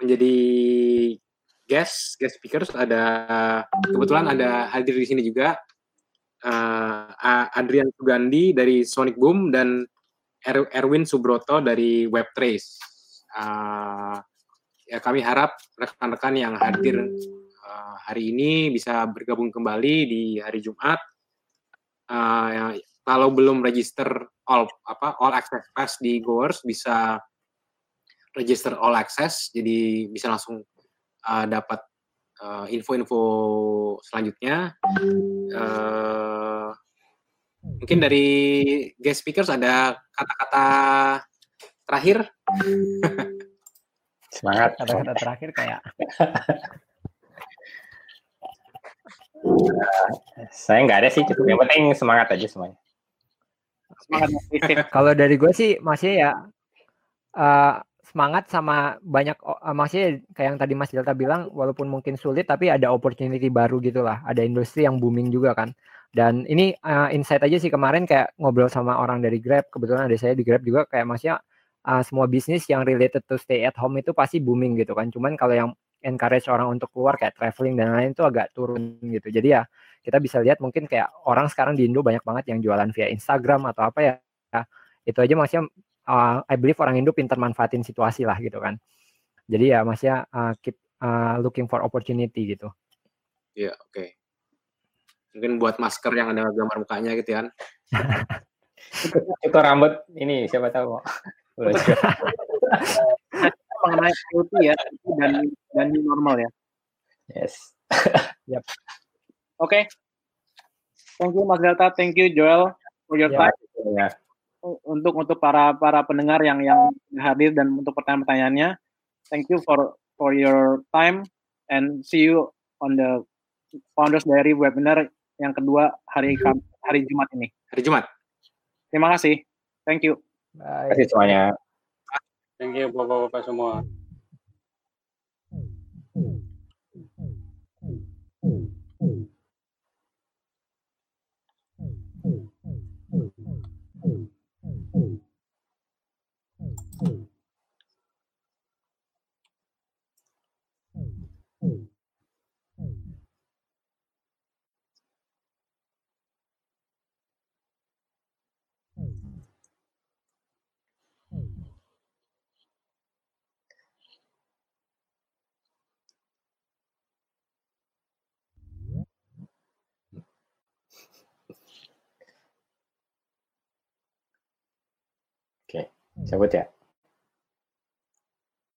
menjadi guest guest speakers ada kebetulan ada hadir di sini juga. Uh, Adrian Sugandi dari Sonic Boom dan er Erwin Subroto dari Webtrace uh, ya kami harap rekan-rekan yang hadir uh, hari ini bisa bergabung kembali di hari Jumat. Uh, kalau belum register all apa all access pass di Goers bisa register all access, jadi bisa langsung uh, dapat info-info selanjutnya. Uh, mungkin dari guest speakers ada kata-kata terakhir. Semangat. Kata-kata terakhir kayak [LAUGHS] saya nggak ada sih cukup. Yang penting semangat aja semuanya. Semangat [LAUGHS] kalau dari gue sih masih ya uh, semangat sama banyak uh, maksudnya kayak yang tadi Mas Delta bilang walaupun mungkin sulit tapi ada opportunity baru gitulah ada industri yang booming juga kan. Dan ini uh, insight aja sih kemarin kayak ngobrol sama orang dari Grab kebetulan ada saya di Grab juga kayak maksudnya uh, semua bisnis yang related to stay at home itu pasti booming gitu kan. Cuman kalau yang encourage orang untuk keluar kayak traveling dan lain itu agak turun gitu. Jadi ya kita bisa lihat mungkin kayak orang sekarang di Indo banyak banget yang jualan via Instagram atau apa ya. ya itu aja maksudnya uh, I believe orang Indo pintar manfaatin situasi lah gitu kan. Jadi ya maksudnya uh, keep uh, looking for opportunity gitu. Iya, yeah, oke. Okay. Mungkin buat masker yang ada gambar mukanya gitu kan. itu [LAUGHS] rambut ini siapa tahu. [LAUGHS] [LAUGHS] mengenai IoT ya dan dan new normal ya. Yes. [LAUGHS] yep. Oke. Okay. Thank you Mas Delta, thank you Joel for your yeah. time. Yeah. Untuk untuk para para pendengar yang yang hadir dan untuk pertanyaan-pertanyaannya, thank you for for your time and see you on the Founders Diary webinar yang kedua hari hari Jumat ini. Hari Jumat. Terima kasih. Thank you. Terima kasih semuanya. Thank you Bapak-bapak semua. Oke, cabut ya.